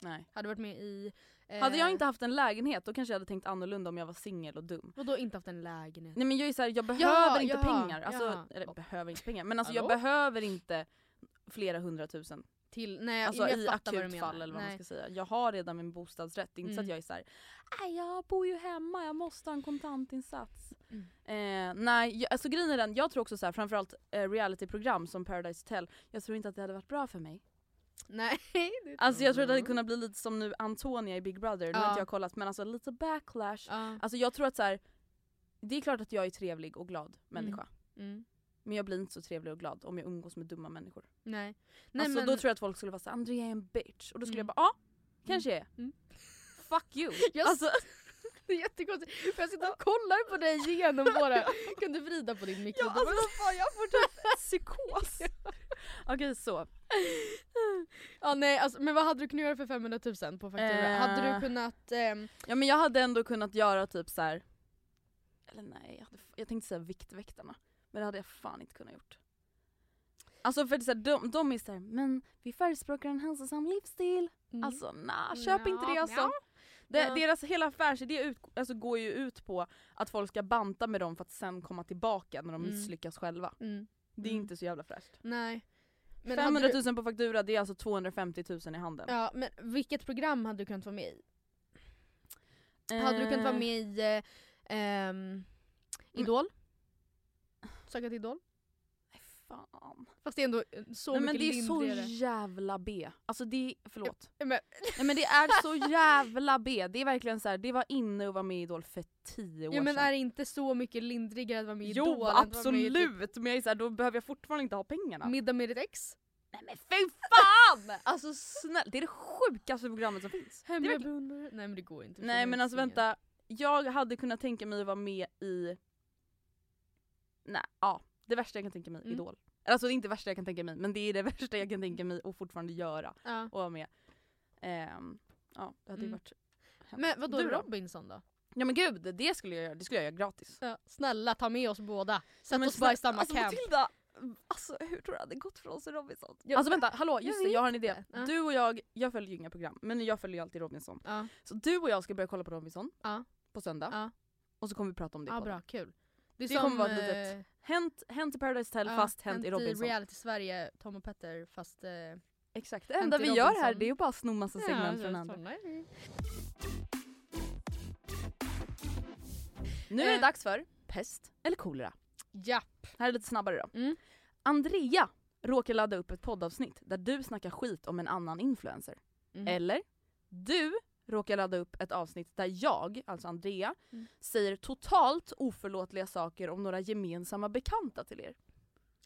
Nej. Hade varit med i... Eh, Hade jag inte haft en lägenhet då kanske jag hade tänkt annorlunda om jag var singel och dum. Vadå inte haft en lägenhet? Nej men jag är så här, jag behöver Ja, inte ja, pengar. Alltså, ja. eller behöver inte pengar, men alltså jag Hallå? behöver inte flera hundratusen. Till, nej, Alltså jag i akut fall eller vad nej. man ska säga. Jag har redan min bostadsrätt, det är inte så att Mm. jag är såhär Nej jag bor ju hemma, jag måste ha en kontantinsats. Mm. Eh, nej, jag, alltså grejen är den, jag tror också så här, framförallt eh, realityprogram som Paradise Hotel, jag tror inte att det hade varit bra för mig. Nej, det Alltså jag tror att det kunnat bli lite som nu Antonia i Big Brother, nu har inte jag kollat men alltså lite backlash. Ja. Alltså jag tror att så här, det är klart att jag är trevlig och glad människa. Mm. Men jag blir inte så trevlig och glad om jag umgås med dumma människor. Nej. Nej alltså men, då tror jag att folk skulle vara såhär, Andrea är en bitch. Och då skulle Mm. jag bara, ja, kanske är. Mm. Fuck you. Jag Alltså, det är jättekonstigt, för jag sitter och kollar på dig genom våra... Kan du vrida på din mikro? ja, alltså vad fan jag får typ psykos. Okej så. Ja, nej, alltså, men vad hade du kunnat göra för 500 000 på faktura? Eh. Hade du kunnat... ehm, Ja men jag hade ändå kunnat göra typ så här. Eller nej, jag, hade, jag tänkte säga Viktväktarna. Men det hade jag fan inte kunnat gjort. Alltså för det är så här, de, de är såhär, men vi förespråkar en hälsosam livsstil. mm. Alltså nah, köp inte det Ja, alltså. ja. Det, Ja. Deras hela affärsidé ut, alltså, går ju ut på att folk ska banta med dem för att sen komma tillbaka när de Mm. misslyckas själva. Mm. Det är Mm. inte så jävla fräscht. Nej. Men 500 hade 000 du, på faktura, det är alltså 250 000 i handen. Ja, men vilket program hade du kunnat vara med i? Hade du kunnat vara Eh, med i eh, ehm, Idol? Söka till Idol? Fan. Fast det är ändå eh, så Nej, men mycket det är så lindrigare. jävla B. Alltså det är, förlåt. Men, Nej men det är så jävla B. Det är verkligen så här, det var inne att vara med i Idol för 10 år ja, men sedan. är det inte så mycket lindrigare att vara med i jo Idol? i typ absolut, men jag är så här, då behöver jag fortfarande inte ha pengarna. Middag med ditt ex? Nej men fy fan! Alltså snälla, det är det sjukaste programmet som finns. Det är verkligen- beundrare? Nej men det går inte. Nej det men alltså vänta, jag hade kunnat tänka mig att vara med i... Nej, ja. Det värsta jag kan tänka mig, Mm. Idol. Alltså det är inte det värsta jag kan tänka mig, men det är det värsta jag kan tänka mig att fortfarande göra. Ja. Och vara med. Ehm, ja, det hade ju Mm. varit hemskt. Men vadå Du? Robinson då? Ja men gud, det skulle jag göra. Det skulle jag göra gratis. Ja, snälla ta med oss båda. Sätt men oss bara i samma alltså, camp. Matilda, alltså hur tror du det hade gått för oss i Robinson? Ja, alltså vänta, hallå jag just det, vet jag har en idé. Ja. Du och jag, jag följer ju inga program, men jag följer ju alltid Robinson. Ja, Så du och jag ska börja kolla på Robinson ja, på söndag. ja. Och så kommer vi prata om det ja bra, kul. Det, Det kommer vara ett eh, litet Hänt, hänt i Paradise Hotel ja, fast hänt i Robinson. reality Sverige, Tom och Petter fast... Eh, Exakt, det Hänt enda i vi gör här det är ju bara att sno massa segment ja, från så- andra. är. Nu är det Eh. dags för pest eller kolera. Japp. Här är lite snabbare då. Mm. Andrea råkar ladda upp ett poddavsnitt där du snackar skit om en annan influencer. Mm. Eller du råkar ladda upp ett avsnitt där jag, alltså Andrea, Mm. säger totalt oförlåtliga saker om några gemensamma bekanta till er.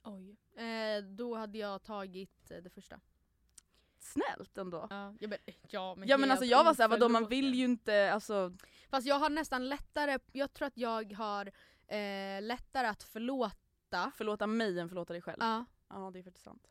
Oj. Eh, då hade jag tagit eh, det första. Snällt ändå. Ja, jag men, ja, men, Ja men alltså jag var såhär, vadå man vill ju inte, alltså Fast jag har nästan lättare, jag tror att jag har eh, lättare att förlåta. förlåta mig än förlåta dig själv. Ja. Ja det är faktiskt sant.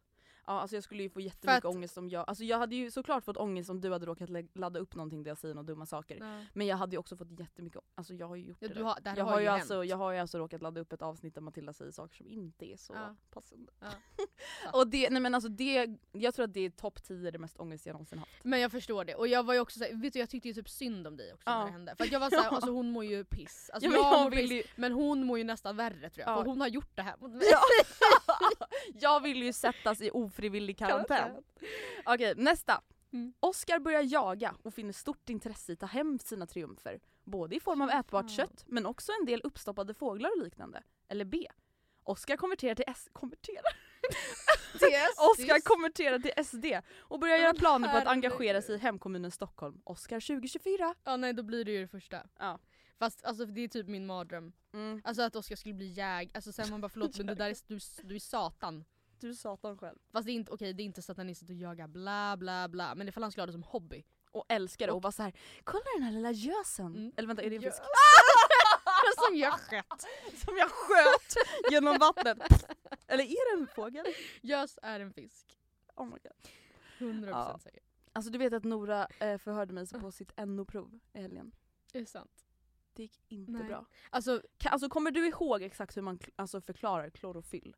Ja alltså jag skulle ju få jättemycket att- ångest om jag, alltså jag hade ju såklart fått ångest om du hade råkat ladda upp någonting där jag säger några dumma saker. Ja. Men jag hade ju också fått jättemycket, alltså jag har ju gjort Ja, det. har, det jag, har ju alltså, jag har ju alltså råkat ladda upp ett avsnitt där Matilda säger saker som inte är så Ja. passande. Ja. Och det, nej men alltså det, jag tror att det är topp 10 det mest ångest jag någonsin haft. Men jag förstår det. Och jag var ju också såhär, vet du jag tyckte ju typ synd om dig också när det hände. För jag var såhär, alltså hon mår ju piss. Alltså men jag, jag vill piss, ju- men hon mår ju nästan värre tror jag. Ja. För hon har gjort det här mot mig. Ja. jag vill ju sättas i ofrivillig karantän. Okej, nästa. Mm. Oscar börjar jaga och finner stort intresse i att ta hem sina triumfer. Både i form av ätbart kött men också en del uppstoppade fåglar och liknande. Eller B. Oscar konverterar till S... Konverterar? Oscar konverterar till SD och börjar göra planer på att engagera sig i hemkommunen Stockholm. Oscar 2024. Ja nej då blir det ju det första. Ja. Fast alltså det är typ min mardröm. Mm. Alltså att Oskar skulle bli jäg, alltså sen man bara förlåt men det där är, du, du är satan. Du är satan själv. Fast det är inte, okej det är inte satanistiskt att jaga bla bla bla men ifall han skulle ha det som hobby. Och älskar det och bara så här. kolla den här lilla gösen. Mm. Eller vänta, är det en fisk? som jag sköt. Som jag sköt genom vattnet. Eller är det en fågel? Gös är en fisk. Oh my god. 100% Ja. säker. Alltså du vet att Nora eh, förhörde mig på sitt NO-prov i helgen. Är det sant? Det gick inte Nej. bra. Alltså Ka- alltså kommer du ihåg exakt hur man kl- alltså, förklarar klorofyll?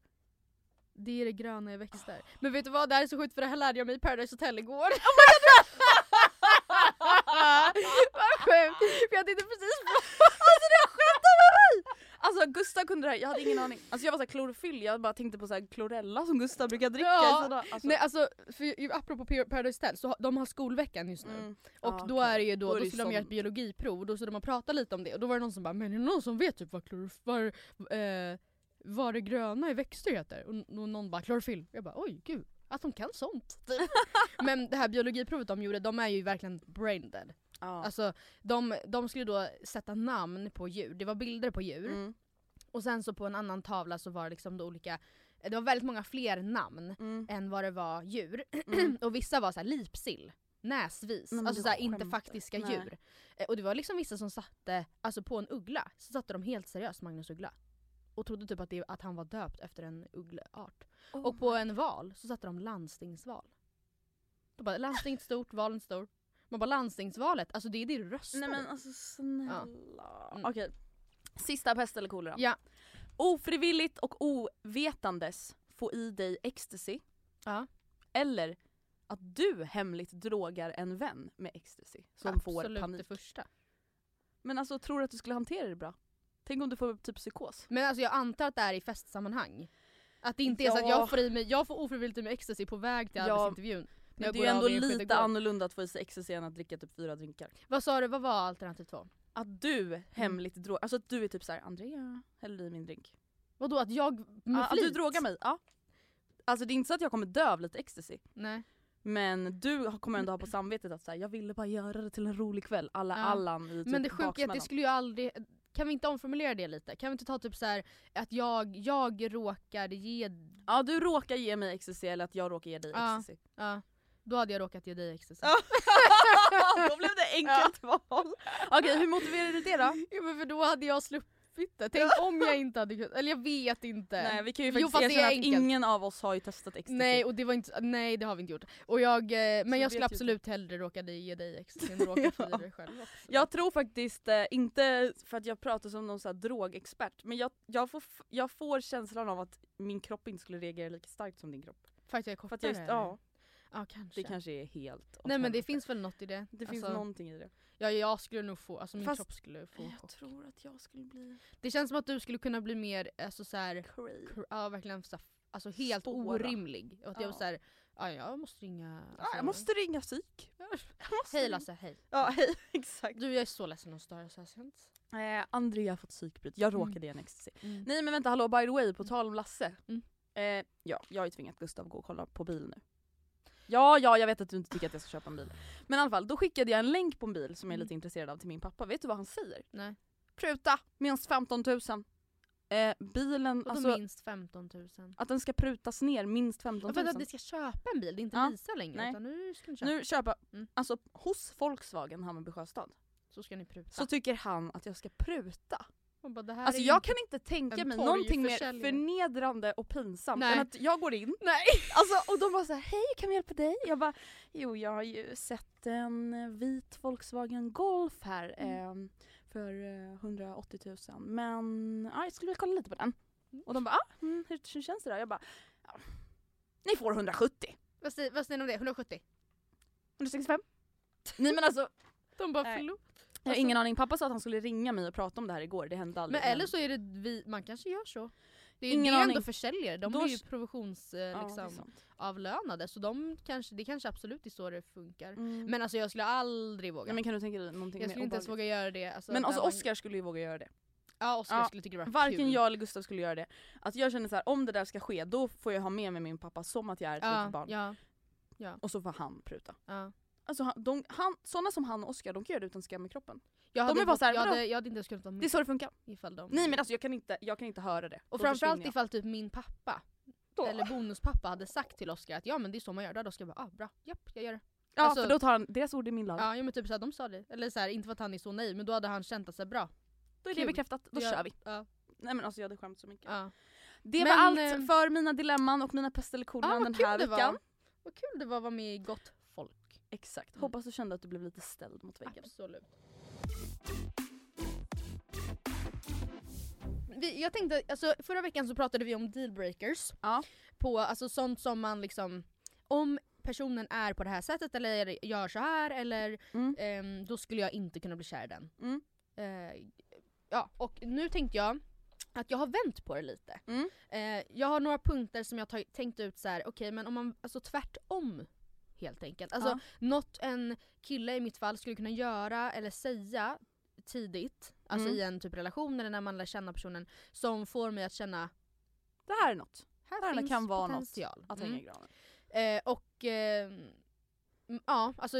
Det är det gröna i växter. Men vet du vad, det här är så sjukt för det här lärde jag mig i Paradise Hotel igår. Oh Vad sjukt! För jag tänkte precis på... Alltså du skämtar med mig! Alltså Gustav kunde det här, jag hade ingen aning. Alltså jag var såhär klorofyll, jag bara tänkte på såhär klorella som Gustav brukar dricka Ja. Alltså, Nej alltså, för, apropå Par- Paradise Hotel, så de har skolveckan just nu. mm. Och Ja, då okej. är det ju då, Då då, skulle de göra ett biologiprov och då skulle de prata lite om det och då var det någon som bara men är det någon som vet typ vad klorof- vad, eh, vad det gröna i växter heter? Och, någon bara klorofyll. Jag bara oj gud, att de kan sånt. men det här biologiprovet de gjorde, de är ju verkligen brain dead. Ja. Alltså de, de skulle då sätta namn på djur, det var bilder på djur. Mm. Och sen så på en annan tavla så var det liksom då olika, det var väldigt många fler namn Mm. än vad det var djur. Mm. och vissa var så här lipsill, näsvis, Nej, alltså så här, inte faktiska Nej. djur. Eh, Och det var liksom vissa som satte, alltså på en uggla, så satte de helt seriöst Magnus Uggla. Och trodde typ att, det, att han var döpt efter en uggleart. Oh och på en val så satte de landstingsval. De bara landstinget stort, valen stor. Man bara landstingsvalet, alltså det är det du röstar Nej men alltså snälla. Mm. Okej. Sista pest eller kolera. Ja. Ofrivilligt och ovetandes få i dig ecstasy. Ja. Eller att du hemligt drogar en vän med ecstasy som får Absolut panik. det första. Men alltså tror du att du skulle hantera det bra? Tänk om du får typ psykos? Men alltså jag antar att det är i festsammanhang. Att det inte är så att Ja. jag får, i mig, jag får ofrivilligt i mig ecstasy på väg till Ja, arbetsintervjun. Men det är ju ändå lite annorlunda att få i sig ecstasy än att dricka typ fyra drinkar. Vad sa du, vad var alternativ två? Att du hemligt drogar, alltså att du är typ såhär Andrea, häller i min drink. Vadå att jag med Ja, att du drogar mig, ja. Alltså det är inte så att jag kommer dö av lite ecstasy. Nej. Men du kommer ändå ha på samvetet att säga jag ville bara göra det till en rolig kväll. Alla Ja. Allan i typ Men det sjuka är att det skulle ju aldrig, kan vi inte omformulera det lite? Kan vi inte ta typ så här att jag, jag råkar ge, Ja du råkar ge mig ecstasy eller att jag råkar ge dig Ja. ecstasy. ja, då hade jag råkat ge dig ecstasy. Ja. Då blev det enkelt val. Okej hur motiverar du det då? Ja, men för då hade jag sluppit, outfiten. Tänk om jag inte hade kunnat, eller jag vet inte. Nej vi kan ju Jo, faktiskt är erkänna att enkelt. ingen av oss har ju testat ecstasy. Nej och det var inte, nej det har vi inte gjort. Och jag, eh, men vi jag skulle absolut hellre råka ge dig ecstasy än råka fria dig själv också. Jag tror faktiskt, eh, inte för att jag pratar som någon så här drogexpert, men jag, jag, får, jag får känslan av att min kropp inte skulle reagera lika starkt som din kropp. För att jag är För kortare? att jag, just, ja, ja kanske. det kanske är helt Nej men det finns väl något i det. Det finns Alltså, någonting i det. Ja jag skulle nog få, alltså min Fast- kropp skulle få Jag chock. tror att jag skulle bli Det känns som att du skulle kunna bli mer, alltså såhär, crazy. cr- ja verkligen så, här- alltså helt Spåra. orimlig. Och att jag Ja. var såhär, ja jag måste ringa. Ja, Alltså, jag måste ringa psyk. Ja. Måste Hej Lasse, hej. Ja hej, exakt. Du jag är så ledsen att störa så här sent. Eh, Andrea har fått psykbryt, jag Mm. råkade i en ecstasy. Mm. Nej men vänta hallå by the way, på tal om Lasse. Mm. Eh, ja, jag har ju tvingat Gustav gå och kolla på bil nu. Ja, ja, jag vet att du inte tycker att jag ska köpa en bil. Men i alla fall, då skickade jag en länk på en bil som jag är Mm. lite intresserad av till min pappa. Vet du vad han säger? Nej. Pruta! Minst 15 000. Eh, bilen, Och alltså minst 15 000. att den ska prutas ner minst 15 Ja, 000. för att ni ska köpa en bil, det är inte Ja. Lisa längre Nej. utan nu ska ni köpa. Nu köpa, Mm. alltså hos Volkswagen Hammarby Sjöstad Så ska ni pruta. så tycker han att jag ska pruta. Bara, Alltså jag kan inte tänka mig någonting mer förnedrande och pinsamt Nej. än att jag går in Nej! Alltså, och de bara såhär, hej kan vi hjälpa dig? Jag bara, jo jag har ju sett en vit Volkswagen Golf här Mm. eh, för eh, 180 000 men ja, jag skulle vilja kolla lite på den. Mm. Och de bara, ah, mm, hur, hur känns det då? Jag bara, ja, ni får 170. Vad säger, vad säger ni om det? 170? 165? Nej men alltså, De bara förlåt. Jag har ingen aning. Pappa sa att han skulle ringa mig och prata om det här igår, det hände aldrig. Men eller så är det vi, man kanske gör så. Det är, Ingen det är ändå försäljare, de Då- är ju eh, Ja, det är liksom, avlönade så de kanske, det kanske absolut är så det funkar. Mm. Men alltså jag skulle aldrig våga. Men kan du tänka dig någonting jag skulle inte ens våga göra det. Alltså, Men alltså man- Oscar skulle ju våga göra det. Ja Oscar Ja, skulle tycka det var Varken kul. jag eller Gustav skulle göra det. Att jag känner så här, om det där ska ske då får jag ha med mig min pappa som att jag är ett litet ja, barn. ja, Och så får han pruta. ja. Alltså han, de, han, sådana som han och Oscar, de kan göra det utan skam i kroppen. Jag De hade är bara fått- så här, jag, hade, jag hade inte ens kunnat vara med Det är så det funkar. ifall de... Nej men alltså jag kan inte, jag kan inte höra det. Och Då framförallt jag. ifall typ min pappa, Då. eller bonuspappa hade sagt till Oscar att ja men det är så man gör, då hade Oscar bara ah, bra, japp jag gör det. Ja alltså- för då tar han, deras ord är min lag. Ja, men typ såhär, de sa det. Eller såhär, inte för att han är så naiv men då hade han känt att såhär, bra. då är det bekräftat, då Ja, kör vi. Ja, Nej men alltså jag hade skämt så mycket. ja. Det Men, var allt eh, för mina dilemman och mina pest eller Ah, den här var. veckan. Vad kul det var att vara med i Gott. Exakt. Mm. Hoppas du kände att du blev lite ställd mot väggen. Absolut. Vi, jag tänkte, alltså, förra veckan så pratade vi om dealbreakers. Ja. På, alltså sånt som man liksom, om personen är på det här sättet eller gör så här eller Mm. ehm, då skulle jag inte kunna bli kär i den. Mm. Eh, ja, och nu tänkte jag att jag har vänt på det lite. Mm. Eh, jag har några punkter som jag tänkt ut så här. okej men om man, alltså tvärtom helt enkelt. Alltså Ja. något en kille i mitt fall skulle kunna göra eller säga tidigt, alltså Mm. i en typ relation eller när man lär känna personen, som får mig att känna Det här är något. här här finns kan vara potential. något att Mm. hänga i granen. Eh, och eh, mm, ja, alltså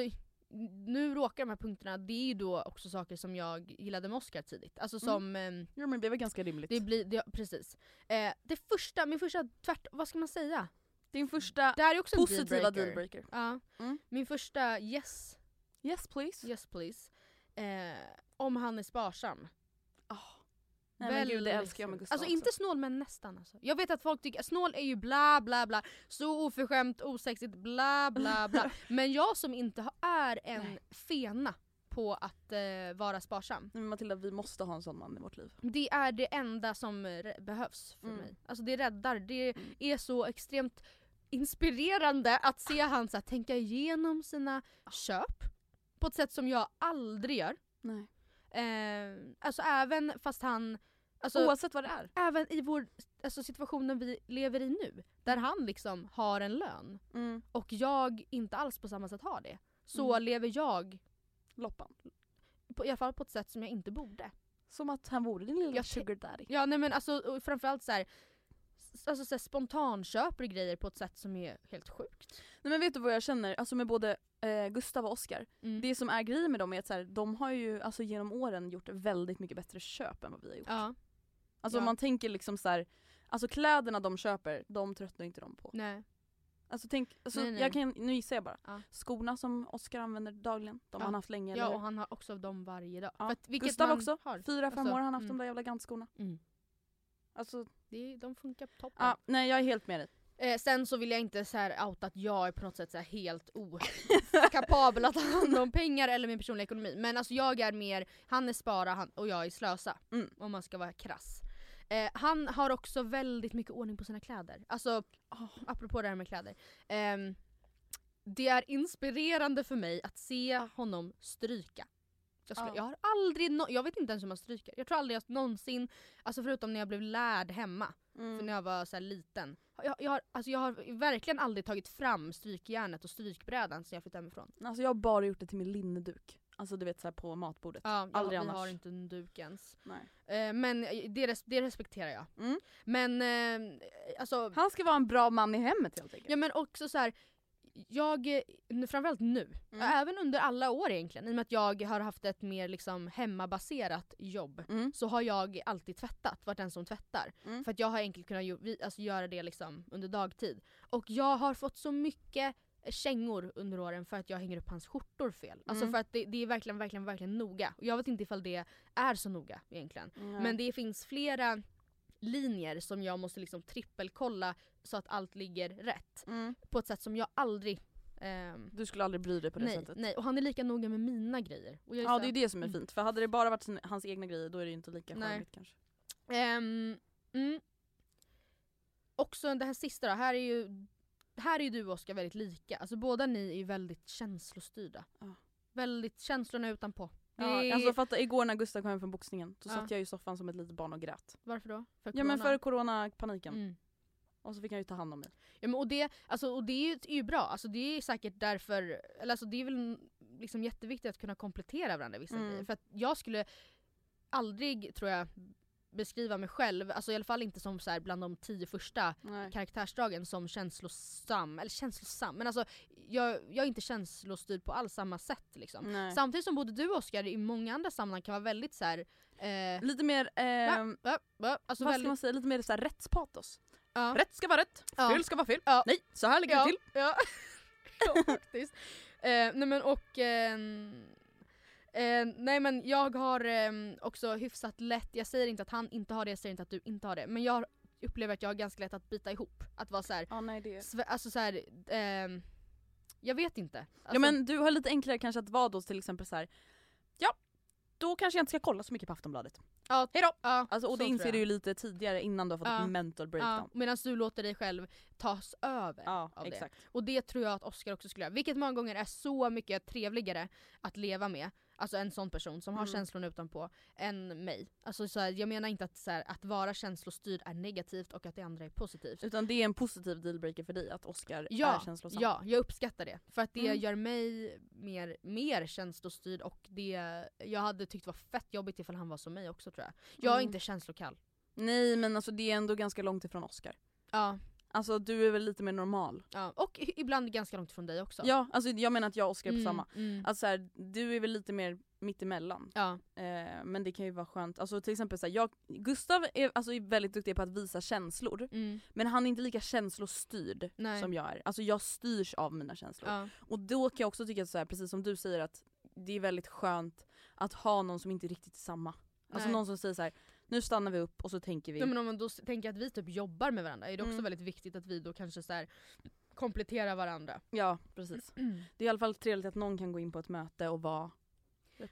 nu råkar de här punkterna, det är ju då också saker som jag gillade med Oscar tidigt. Alltså Mm. som, ehm, Ja men det var ganska rimligt. det blir, det, precis. Eh, det första, min första tvärt, vad ska man säga? Din första Det här är också en positiva dealbreaker. dealbreaker. Ja. Mm. Min första yes, Yes please. yes please. Eh, om han är sparsam. Nej men gud det älskar jag med. Gustav Alltså också. inte snål men nästan alltså. Jag vet att folk tycker snål är ju bla bla bla, så oförskämt, osexigt, bla bla bla. men jag som inte är en Nej. fena på att eh, vara sparsam. Men Matilda vi måste ha en sån man i vårt liv. Det är det enda som re- behövs för Mm. mig. Alltså det räddar, det Mm. är så extremt inspirerande att se han så här, tänka igenom sina köp på ett sätt som jag aldrig gör. Nej. Eh, alltså även fast han, alltså, Oavsett vad det är. även i vår alltså, situationen vi lever i nu, där han liksom har en lön Mm. och jag inte alls på samma sätt har det, så Mm. lever jag Loppan. på, i alla fall på ett sätt som jag inte borde. Som att han vore din lilla Jag sugar daddy. Ja nej men alltså framförallt så här, alltså så här, spontanköper grejer på ett sätt som är helt sjukt. Nej men vet du vad jag känner, alltså med både eh, Gustav och Oscar. Mm. Det som är grejen med dem är att så här, de har ju alltså genom åren gjort väldigt mycket bättre köp än vad vi har gjort. Ja, Alltså Ja. om man tänker liksom så här, alltså kläderna de köper, de tröttnar inte de på. nej. Alltså tänk, alltså, Nej, nej. Jag kan, nu gissar jag bara. Ja. Skorna som Oscar använder dagligen, de Ja. har han haft länge. Ja och han har också dem varje dag. Ja. För att, Gustav också, Har. fyra, fem Alltså, år har han haft mm. de där jävla Gant-skorna. Mm. Alltså, Det, de funkar toppen. ja, nej jag är helt med dig. Eh, sen så vill jag inte så här outa att jag är på något sätt så helt okapabel att ta hand om pengar eller min personliga ekonomi. Men alltså jag är mer, han är spara han, och jag är slösa. Mm. Om man ska vara krass. Eh, han har också väldigt mycket ordning på sina kläder. Alltså, apropå det här med kläder. Ehm, det är inspirerande för mig att se honom stryka. Jag, skulle, Ja. jag har aldrig, no- jag vet inte ens hur man stryker. Jag tror aldrig jag någonsin, alltså förutom när jag blev lärd hemma, Mm. för när jag var så liten. Jag, jag, har, alltså jag har verkligen aldrig tagit fram strykjärnet och strykbrädan sen jag flyttade hemifrån. Alltså jag har bara gjort det till min linneduk. Alltså du vet såhär på matbordet. Ja, jag, Aldrig vi annars. har inte en duk ens. Eh, men det, res- det respekterar jag. Mm. Men eh, alltså, Han ska vara en bra man i hemmet helt enkelt. ja men också så här. Jag, eh, framförallt nu, Mm. även under alla år egentligen, i och med att jag har haft ett mer liksom hemmabaserat jobb Mm. så har jag alltid tvättat, varit den som tvättar. Mm. För att jag har enkelt kunnat ju- alltså, göra det liksom under dagtid. Och jag har fått så mycket kängor under åren för att jag hänger upp hans skjortor fel. Alltså Mm. för att det, det är verkligen, verkligen, verkligen noga. Och jag vet inte ifall det är så noga egentligen. Men det finns flera linjer som jag måste liksom trippelkolla så att allt ligger rätt. Mm. På ett sätt som jag aldrig... ehm, Du skulle aldrig bry dig på det nej, sättet. nej, och han är lika noga med mina grejer. Och jag Ja det är det som är mm. fint. För hade det bara varit sin, hans egna grejer då är det ju inte lika charmigt kanske. Ehm, mm. Också det här sista då, här är ju, här är ju du och Oskar väldigt lika. Alltså båda ni är ju väldigt känslostyrda. Ja. Väldigt känslorna utanpå. Ja, alltså fatta igår när Gustav kom hem från boxningen, då Ja. satt jag i soffan som ett litet barn och grät. Varför då? För Ja men corona? för coronapaniken. Mm. Och så fick han ju ta hand om mig. Ja, men och, det, alltså, och det är ju, är ju bra, alltså, det är säkert därför, eller alltså, det är väl liksom jätteviktigt att kunna komplettera varandra vissa Mm. grejer. För att jag skulle aldrig, tror jag, beskriva mig själv, alltså i alla fall inte som så här, bland de tio första Nej. karaktärsdragen som känslosam, eller känslosam, men alltså jag, jag är inte känslostyrd på alls samma sätt liksom. Nej. Samtidigt som både du och Oskar i många andra sammanhang kan vara väldigt så här. Eh, Lite mer, ehm, va, va, alltså vad ska väldigt, man säga, lite mer så här rättspatos. Ja. Rätt ska vara rätt, Ja. fel ska vara fel. Ja. Nej, så här ligger ja, det till. Ja, ja faktiskt. Eh, nej men och... ehm, eh, nej men jag har ehm, också hyfsat lätt, jag säger inte att han inte har det, jag säger inte att du inte har det. Men jag upplever att jag har ganska lätt att bita ihop. Att vara såhär, Ja, nej, det... sve- alltså såhär, ehm, jag vet inte. Alltså, ja men du har lite enklare kanske att vara då till exempel så här. ja, då kanske jag inte ska kolla så mycket på Aftonbladet. Ja, Hejdå! ja, Alltså, och det inser du ju lite tidigare innan du har fått Ja. ett mental Ja, breakdown. Medan du låter dig själv tas över Ja, av det. exakt. Och det tror jag att Oscar också skulle göra. Vilket många gånger är så mycket trevligare att leva med. Alltså en sån person som har Mm. känslorna utanpå än mig. Alltså så här, jag menar inte att, så här, att vara känslostyrd är negativt och att det andra är positivt. Utan det är en positiv dealbreaker för dig att Oscar är Ja, känslosam. ja, jag uppskattar det. För att det Mm. gör mig mer, mer känslostyrd och det jag hade tyckt var fett jobbigt ifall han var som mig också tror jag. Jag är Mm. inte känslokall. Nej men alltså det är ändå ganska långt ifrån Oscar. Ja, Alltså du är väl lite mer normal? ja. Och ibland ganska långt från dig också. Ja, alltså jag menar att jag och Oscar är på Mm, samma. Mm. Alltså så här, du är väl lite mer mittemellan. Ja. Eh, men det kan ju vara skönt. Alltså till exempel så här, jag, Gustav är, alltså, är väldigt duktig på att visa känslor. Mm. Men han är inte lika känslostyrd Nej. som jag är. Alltså jag styrs av mina känslor. Ja. Och då kan jag också tycka så här, precis som du säger att det är väldigt skönt att ha någon som inte riktigt är samma. Alltså Nej. någon som säger så här: nu stannar vi upp och så tänker vi. Ja, men om man då tänker att vi typ jobbar med varandra är det också Mm. väldigt viktigt att vi då kanske så här kompletterar varandra. Ja precis. Det är i alla fall trevligt att någon kan gå in på ett möte och vara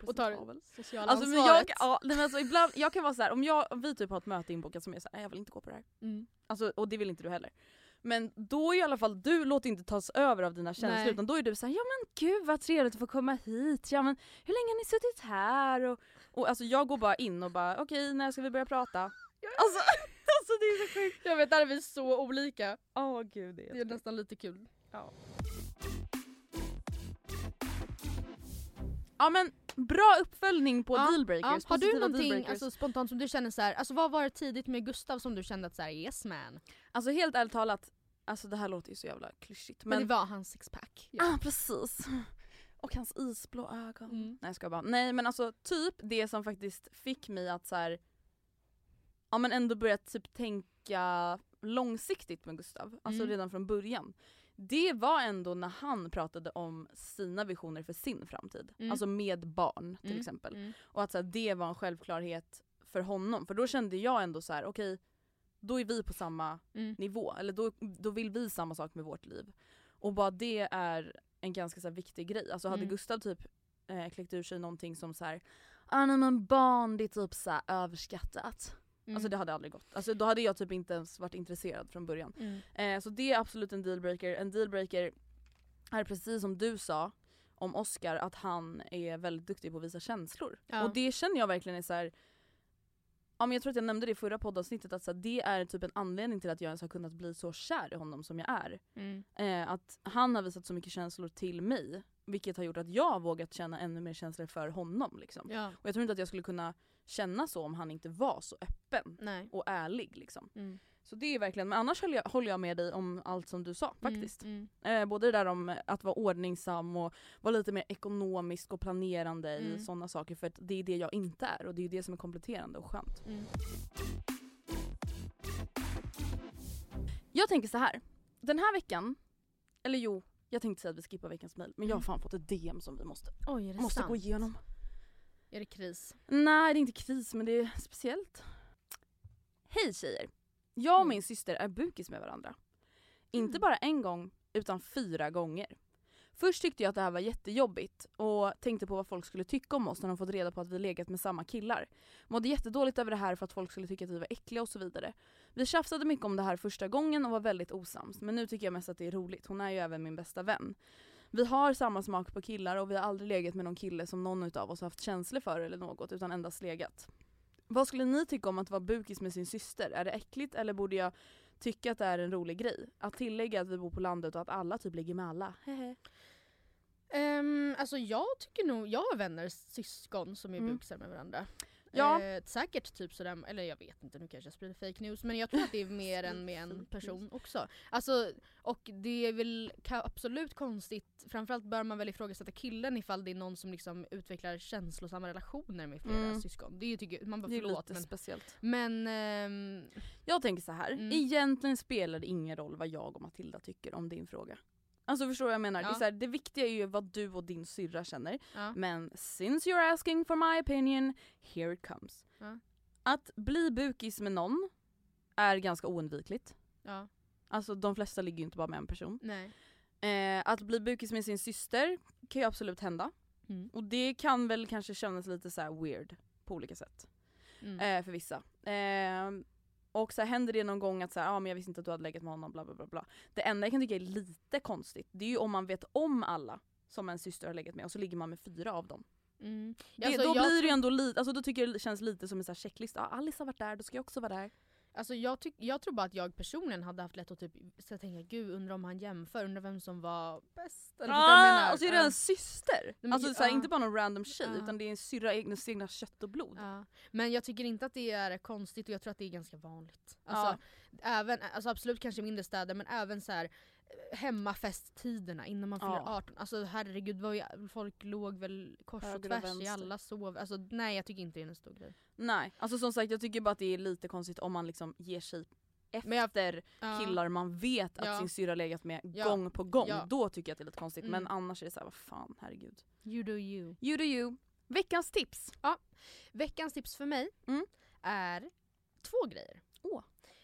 Och tar sociala Alltså, men jag, ja, men alltså, ibland, jag kan vara så här, om, jag, om vi typ har ett möte inbokat som är så här, "Nej, jag vill inte gå på det här. Mm. Alltså, och det vill inte du heller. Men då i alla fall du låter inte tas över av dina känslor Nej. utan då är du så här, ja men gud vad trevligt att få komma hit, ja men hur länge har ni suttit här? Och, och alltså jag går bara in och bara okej när ska vi börja prata? Alltså, alltså det är så sjukt. Jag vet, där är vi så olika. Åh gud det är, Det är nästan lite kul. Ja men bra uppföljning på Ja, dealbreakers, Ja. Har du någonting dealbreakers. alltså, spontant som du känner så här, alltså vad var det tidigt med Gustav som du kände att så här, yes man? Alltså helt ärligt talat, alltså det här låter ju så jävla klyschigt Men, men... det var hans sixpack. Ja ah, precis. Och hans isblå ögon. Mm. Nej jag ska bara. Nej men alltså typ det som faktiskt fick mig att så här, ja men ändå börja typ tänka långsiktigt med Gustav. Alltså Mm. redan från början. Det var ändå när han pratade om sina visioner för sin framtid. Mm. Alltså med barn till Mm, exempel. mm. Och att så här, det var en självklarhet för honom. För då kände jag ändå så här: okej, då är vi på samma Mm. nivå. Eller då, då vill vi samma sak med vårt liv. Och bara det är en ganska så här, viktig grej. Alltså hade Mm. Gustav typ eh, kläckt ur sig någonting som så här, ah, nej men barn det är typ så överskattat. Mm. Alltså det hade aldrig gått. Alltså då hade jag typ inte ens varit intresserad från början. Mm. Eh, så det är absolut en dealbreaker. En dealbreaker är precis som du sa om Oscar att han är väldigt duktig på att visa känslor. Ja. Och det känner jag verkligen är så här. Ja, men jag tror att jag nämnde det i förra poddavsnittet att så här, det är typ en anledning till att jag ens har kunnat bli så kär i honom som jag är. Mm. Eh, att han har visat så mycket känslor till mig vilket har gjort att jag har vågat känna ännu mer känslor för honom. Liksom. Ja. Och jag tror inte att jag skulle kunna känna så om han inte var så öppen Nej. och ärlig. Liksom. Mm. Så det är verkligen, men annars håller jag, håller jag med dig om allt som du sa faktiskt. Mm. Eh, både det där om att vara ordningsam och vara lite mer ekonomisk och planerande i Mm. sådana saker för att det är det jag inte är och det är det som är kompletterande och skönt. Mm. Jag tänker så här. den här veckan, eller jo, jag tänkte säga att vi skippar veckans mail men jag har Mm. fan fått ett DM som vi måste, Oj, måste sant? gå igenom. Är det kris? Nej det är inte kris men det är speciellt. Hej tjejer! Jag och Mm. min syster är bukis med varandra. Inte Mm. bara en gång utan fyra gånger. Först tyckte jag att det här var jättejobbigt och tänkte på vad folk skulle tycka om oss när de fått reda på att vi legat med samma killar. Mådde jättedåligt över det här för att folk skulle tycka att vi var äckliga och så vidare. Vi tjafsade mycket om det här första gången och var väldigt osams men nu tycker jag mest att det är roligt. Hon är ju även min bästa vän. Vi har samma smak på killar och vi har aldrig legat med någon kille som någon utav oss har haft känslor för eller något utan endast legat. Vad skulle ni tycka om att vara bukis med sin syster? Är det äckligt eller borde jag tycka att det är en rolig grej? Att tillägga att vi bor på landet och att alla typ ligger med alla. Um, alltså jag tycker nog, jag har vänner, syskon som är Mm. bukisar med varandra. Ja. Eh, säkert typ sådär, eller jag vet inte, nu kanske jag sprider fake news men jag tror att det är mer än med en person också. Alltså, och det är väl absolut konstigt, framförallt bör man väl ifrågasätta killen ifall det är någon som liksom utvecklar känslosamma relationer med flera Mm. syskon. Det är ju, tycker, man bara Det är förlåt lite men, speciellt. men ehm, Jag tänker så här. Mm. egentligen spelar det ingen roll vad jag och Matilda tycker om din fråga. Alltså förstår du vad jag menar? Det, är Ja. så här, det viktiga är ju vad du och din syrra känner. ja. Men since you're asking for my opinion, here it comes. Ja. Att bli bukis med någon är ganska oundvikligt. ja, Alltså de flesta ligger ju inte bara med en person. Eh, att bli bukis med sin syster kan ju absolut hända. Mm. Och det kan väl kanske kännas lite så weird på olika sätt. Mm. Eh, för vissa. Eh, och så här, händer det någon gång att så här, ah, men jag visste inte att du hade legat med honom, bla bla bla. bla. Det enda jag kan tycka är lite konstigt, det är ju om man vet om alla som en syster har legat med och så ligger man med fyra av dem. Mm. Det, Alltså, då blir det ju ändå lite, alltså då tycker jag det känns lite som en så här checklista. Ah, Alice har varit där, då ska jag också vara där. Alltså jag, tyck, jag tror bara att jag personligen hade haft lätt att typ så tänka gud undrar om han jämför, undrar vem som var bäst. Eller? Ah, och så är det en syster! men alltså ju- så här, ja. inte bara någon random tjej Ja. utan det är en syrra, egna, egna kött och blod. Ja. Men jag tycker inte att det är konstigt och jag tror att det är ganska vanligt. Alltså, även, alltså absolut kanske mindre städer men även så här eh, hemmafesttiderna innan man fyller Ja. 18. Alltså herregud, vad, jag- folk låg väl kors och tvärs i alla sov. Alltså nej jag tycker inte det är en stor grej. Nej, alltså som sagt jag tycker bara att det är lite konstigt om man liksom ger sig efter jag- Ja. killar man vet att Ja. sin syrra legat med Ja. gång på gång. Ja. Då tycker jag att det är lite konstigt Mm. men annars är det såhär, vad fan herregud. You do you. You do you. Veckans tips! Veckans tips för mig Mm. är två grejer. Åh.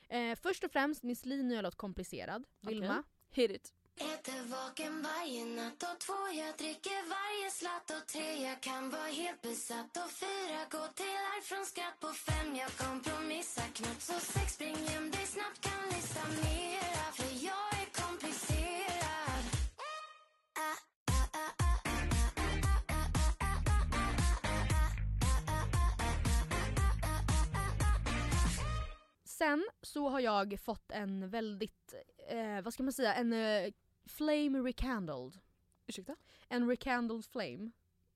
Eh, först och främst Miss Li nya låt Komplicerad. Vilma. Hit it. Äter vaken varje natt och två jag dricker varje slatt och tre jag kan vara helt besatt och fyra gå till arv från skratt på fem jag kompromissar knappt så sex spring hem dig snabbt kan lista mera Sen så har jag fått en väldigt, eh, vad ska man säga, en eh, flame recandled. Ursäkta? En recandled flame.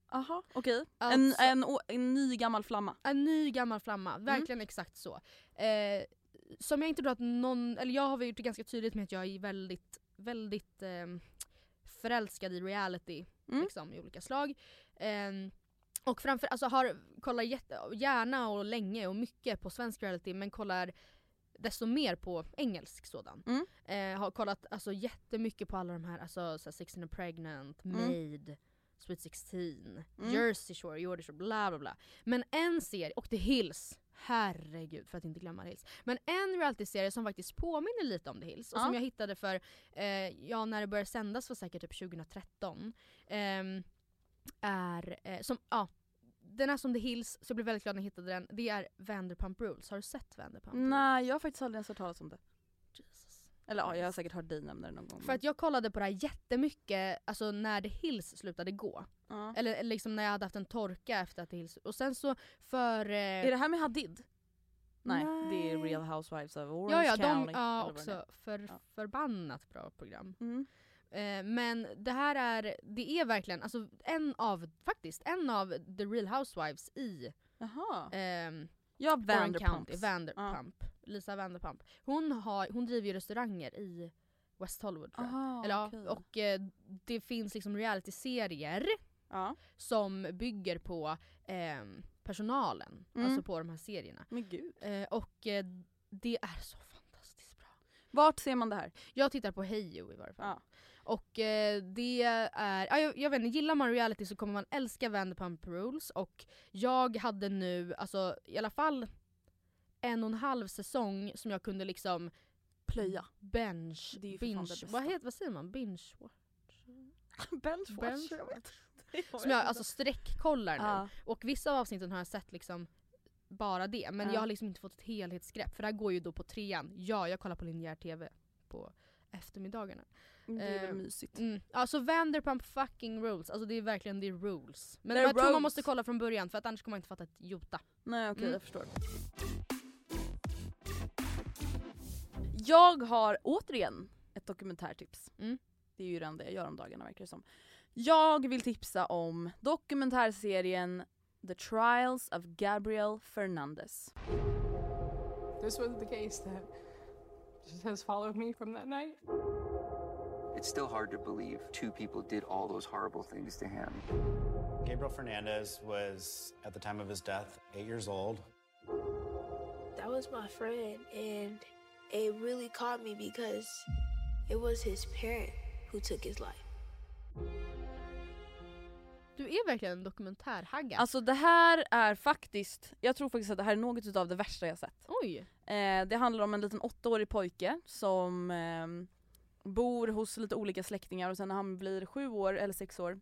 Aha, okej. Alltså- En, en, en ny gammal flamma. En ny gammal flamma, verkligen exakt så. Eh, som jag inte tror att någon, eller jag har gjort det ganska tydligt med att jag är väldigt, väldigt eh, förälskad i reality Mm. liksom, i olika slag. Ehm, och framför, alltså har, kollar jätte, gärna och länge och mycket på svensk reality men kollar desto mer på engelsk sådan. Mm. Eh, har kollat alltså, jättemycket på alla de här, alltså så här, 16 and pregnant, Mm. Made, Sweet 16, Mm. Jersey Shore, Jordy Shore, bla bla bla. Men en serie, och The Hills, herregud för att inte glömma The Hills. Men en realityserie som faktiskt påminner lite om The Hills och Ja. som jag hittade för, eh, ja när det började sändas var säkert typ 2013. ehm, är, eh, som, ja, den är som The Hills, så jag blev väldigt glad när jag hittade den. Det är Vanderpump Rules. Har du sett Vanderpump Rules? Nej jag har faktiskt aldrig ens hört talas om det. Jesus. Eller ja, jag har säkert hört dig nämna det någon gång. För att jag kollade på det här jättemycket alltså när The Hills slutade gå. ja. Eller, liksom när jag hade haft en torka efter att The Hills... Och sen så för... Eh, Är det här med Hadid? Nej, det är Nej. Real Housewives of Orange ja, ja, de, County. ja också. För, Ja. Förbannat bra program. Mm. Eh, men det här är, det är verkligen alltså en av, faktiskt, en av The Real Housewives i Jaha. ehm, Ja. County, Vanderpump. Lisa Vanderpump. Hon, har, hon driver ju restauranger i West Hollywood tror jag. Aha, Eller, ja, okej. och eh, det finns liksom realityserier Ja. som bygger på ehm, personalen, Mm. alltså på de här serierna. Men gud. Eh, och eh, det är så fantastiskt bra. Vart ser man det här? Jag tittar på Hejo i varje fall. Ja. Och eh, det är, ja, jag, jag vet inte, gillar man reality så kommer man älska Vanderpump Rules och jag hade nu, alltså i alla fall en och en halv säsong som jag kunde liksom Plöja. bench, binge, vad, heter, vad säger man? Binge watch? Benchwatch. Bench- jag vet inte. Som jag alltså streckkollar nu. Ja. Och vissa av avsnitten har jag sett liksom bara det, men Ja. jag har liksom inte fått ett helhetsgrepp för det här går ju då på trean. Ja, jag kollar på linjär tv på eftermiddagarna. Det är väl mysigt. Mm. Alltså Vanderpump fucking rules, alltså det är verkligen är rules. Men jag tror man måste kolla från början för att annars kommer man inte fatta ett jota. Nej okej, Mm. jag förstår. Jag har återigen ett dokumentärtips. Mm. Det är ju redan det jag gör om dagarna verkar det som. Jag vill tipsa om dokumentärserien The Trials of Gabriel Fernandez. This was the case that has followed me from that night. It's still hard to believe two people did all those horrible things to him. Gabriel Fernandez was, at the time of his death, eight years old. That was my friend, and it really caught me because it was his parent who took his life. Du är verkligen en dokumentärhagga. Alltså det här är faktiskt, jag tror faktiskt att det här är något av det värsta jag sett. Oj! Eh, det handlar om en liten åttaårig pojke som eh, bor hos lite olika släktingar och sen när han blir sju år eller sex år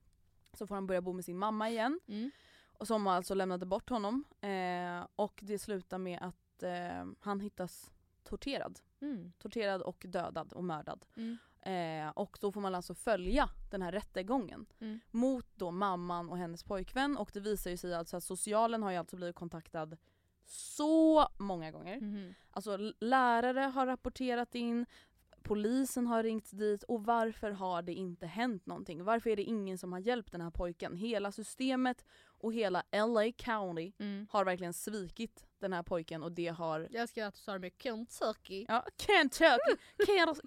så får han börja bo med sin mamma igen. Mm. Och som alltså lämnade bort honom. Eh, och det slutar med att eh, han hittas torterad. Mm. Torterad och dödad och mördad. Mm. Eh, och då får man alltså följa den här rättegången Mm. mot då mamman och hennes pojkvän och det visar ju sig alltså att socialen har ju alltså blivit kontaktad så många gånger. Mhm. Alltså lärare har rapporterat in, polisen har ringt dit och varför har det inte hänt någonting? Varför är det ingen som har hjälpt den här pojken? Hela systemet och hela LA County Mm. har verkligen svikit den här pojken och det har Jag älskar att du sa det med Kentucky. Ja, Kentucky,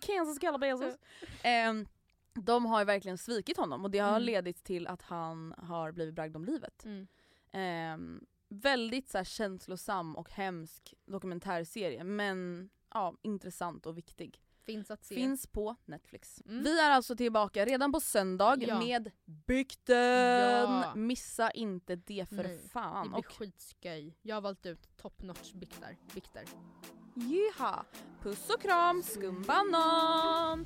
Kansas, Calabasas. Ehm, de har ju verkligen svikit honom och det har Mm. ledit till att han har blivit bragd om livet. Mm. Ehm, väldigt så här, känslosam och hemsk dokumentärserie men ja, intressant och viktig. Finns att se. Finns på Netflix. Mm. Vi är alltså tillbaka redan på söndag Ja. med Bykten! Ja. Missa inte det för Nej, fan. Det blir Och skitsköj. Jag har valt ut top notch biktar. bikter. Jiha! Puss och kram, skumbanan!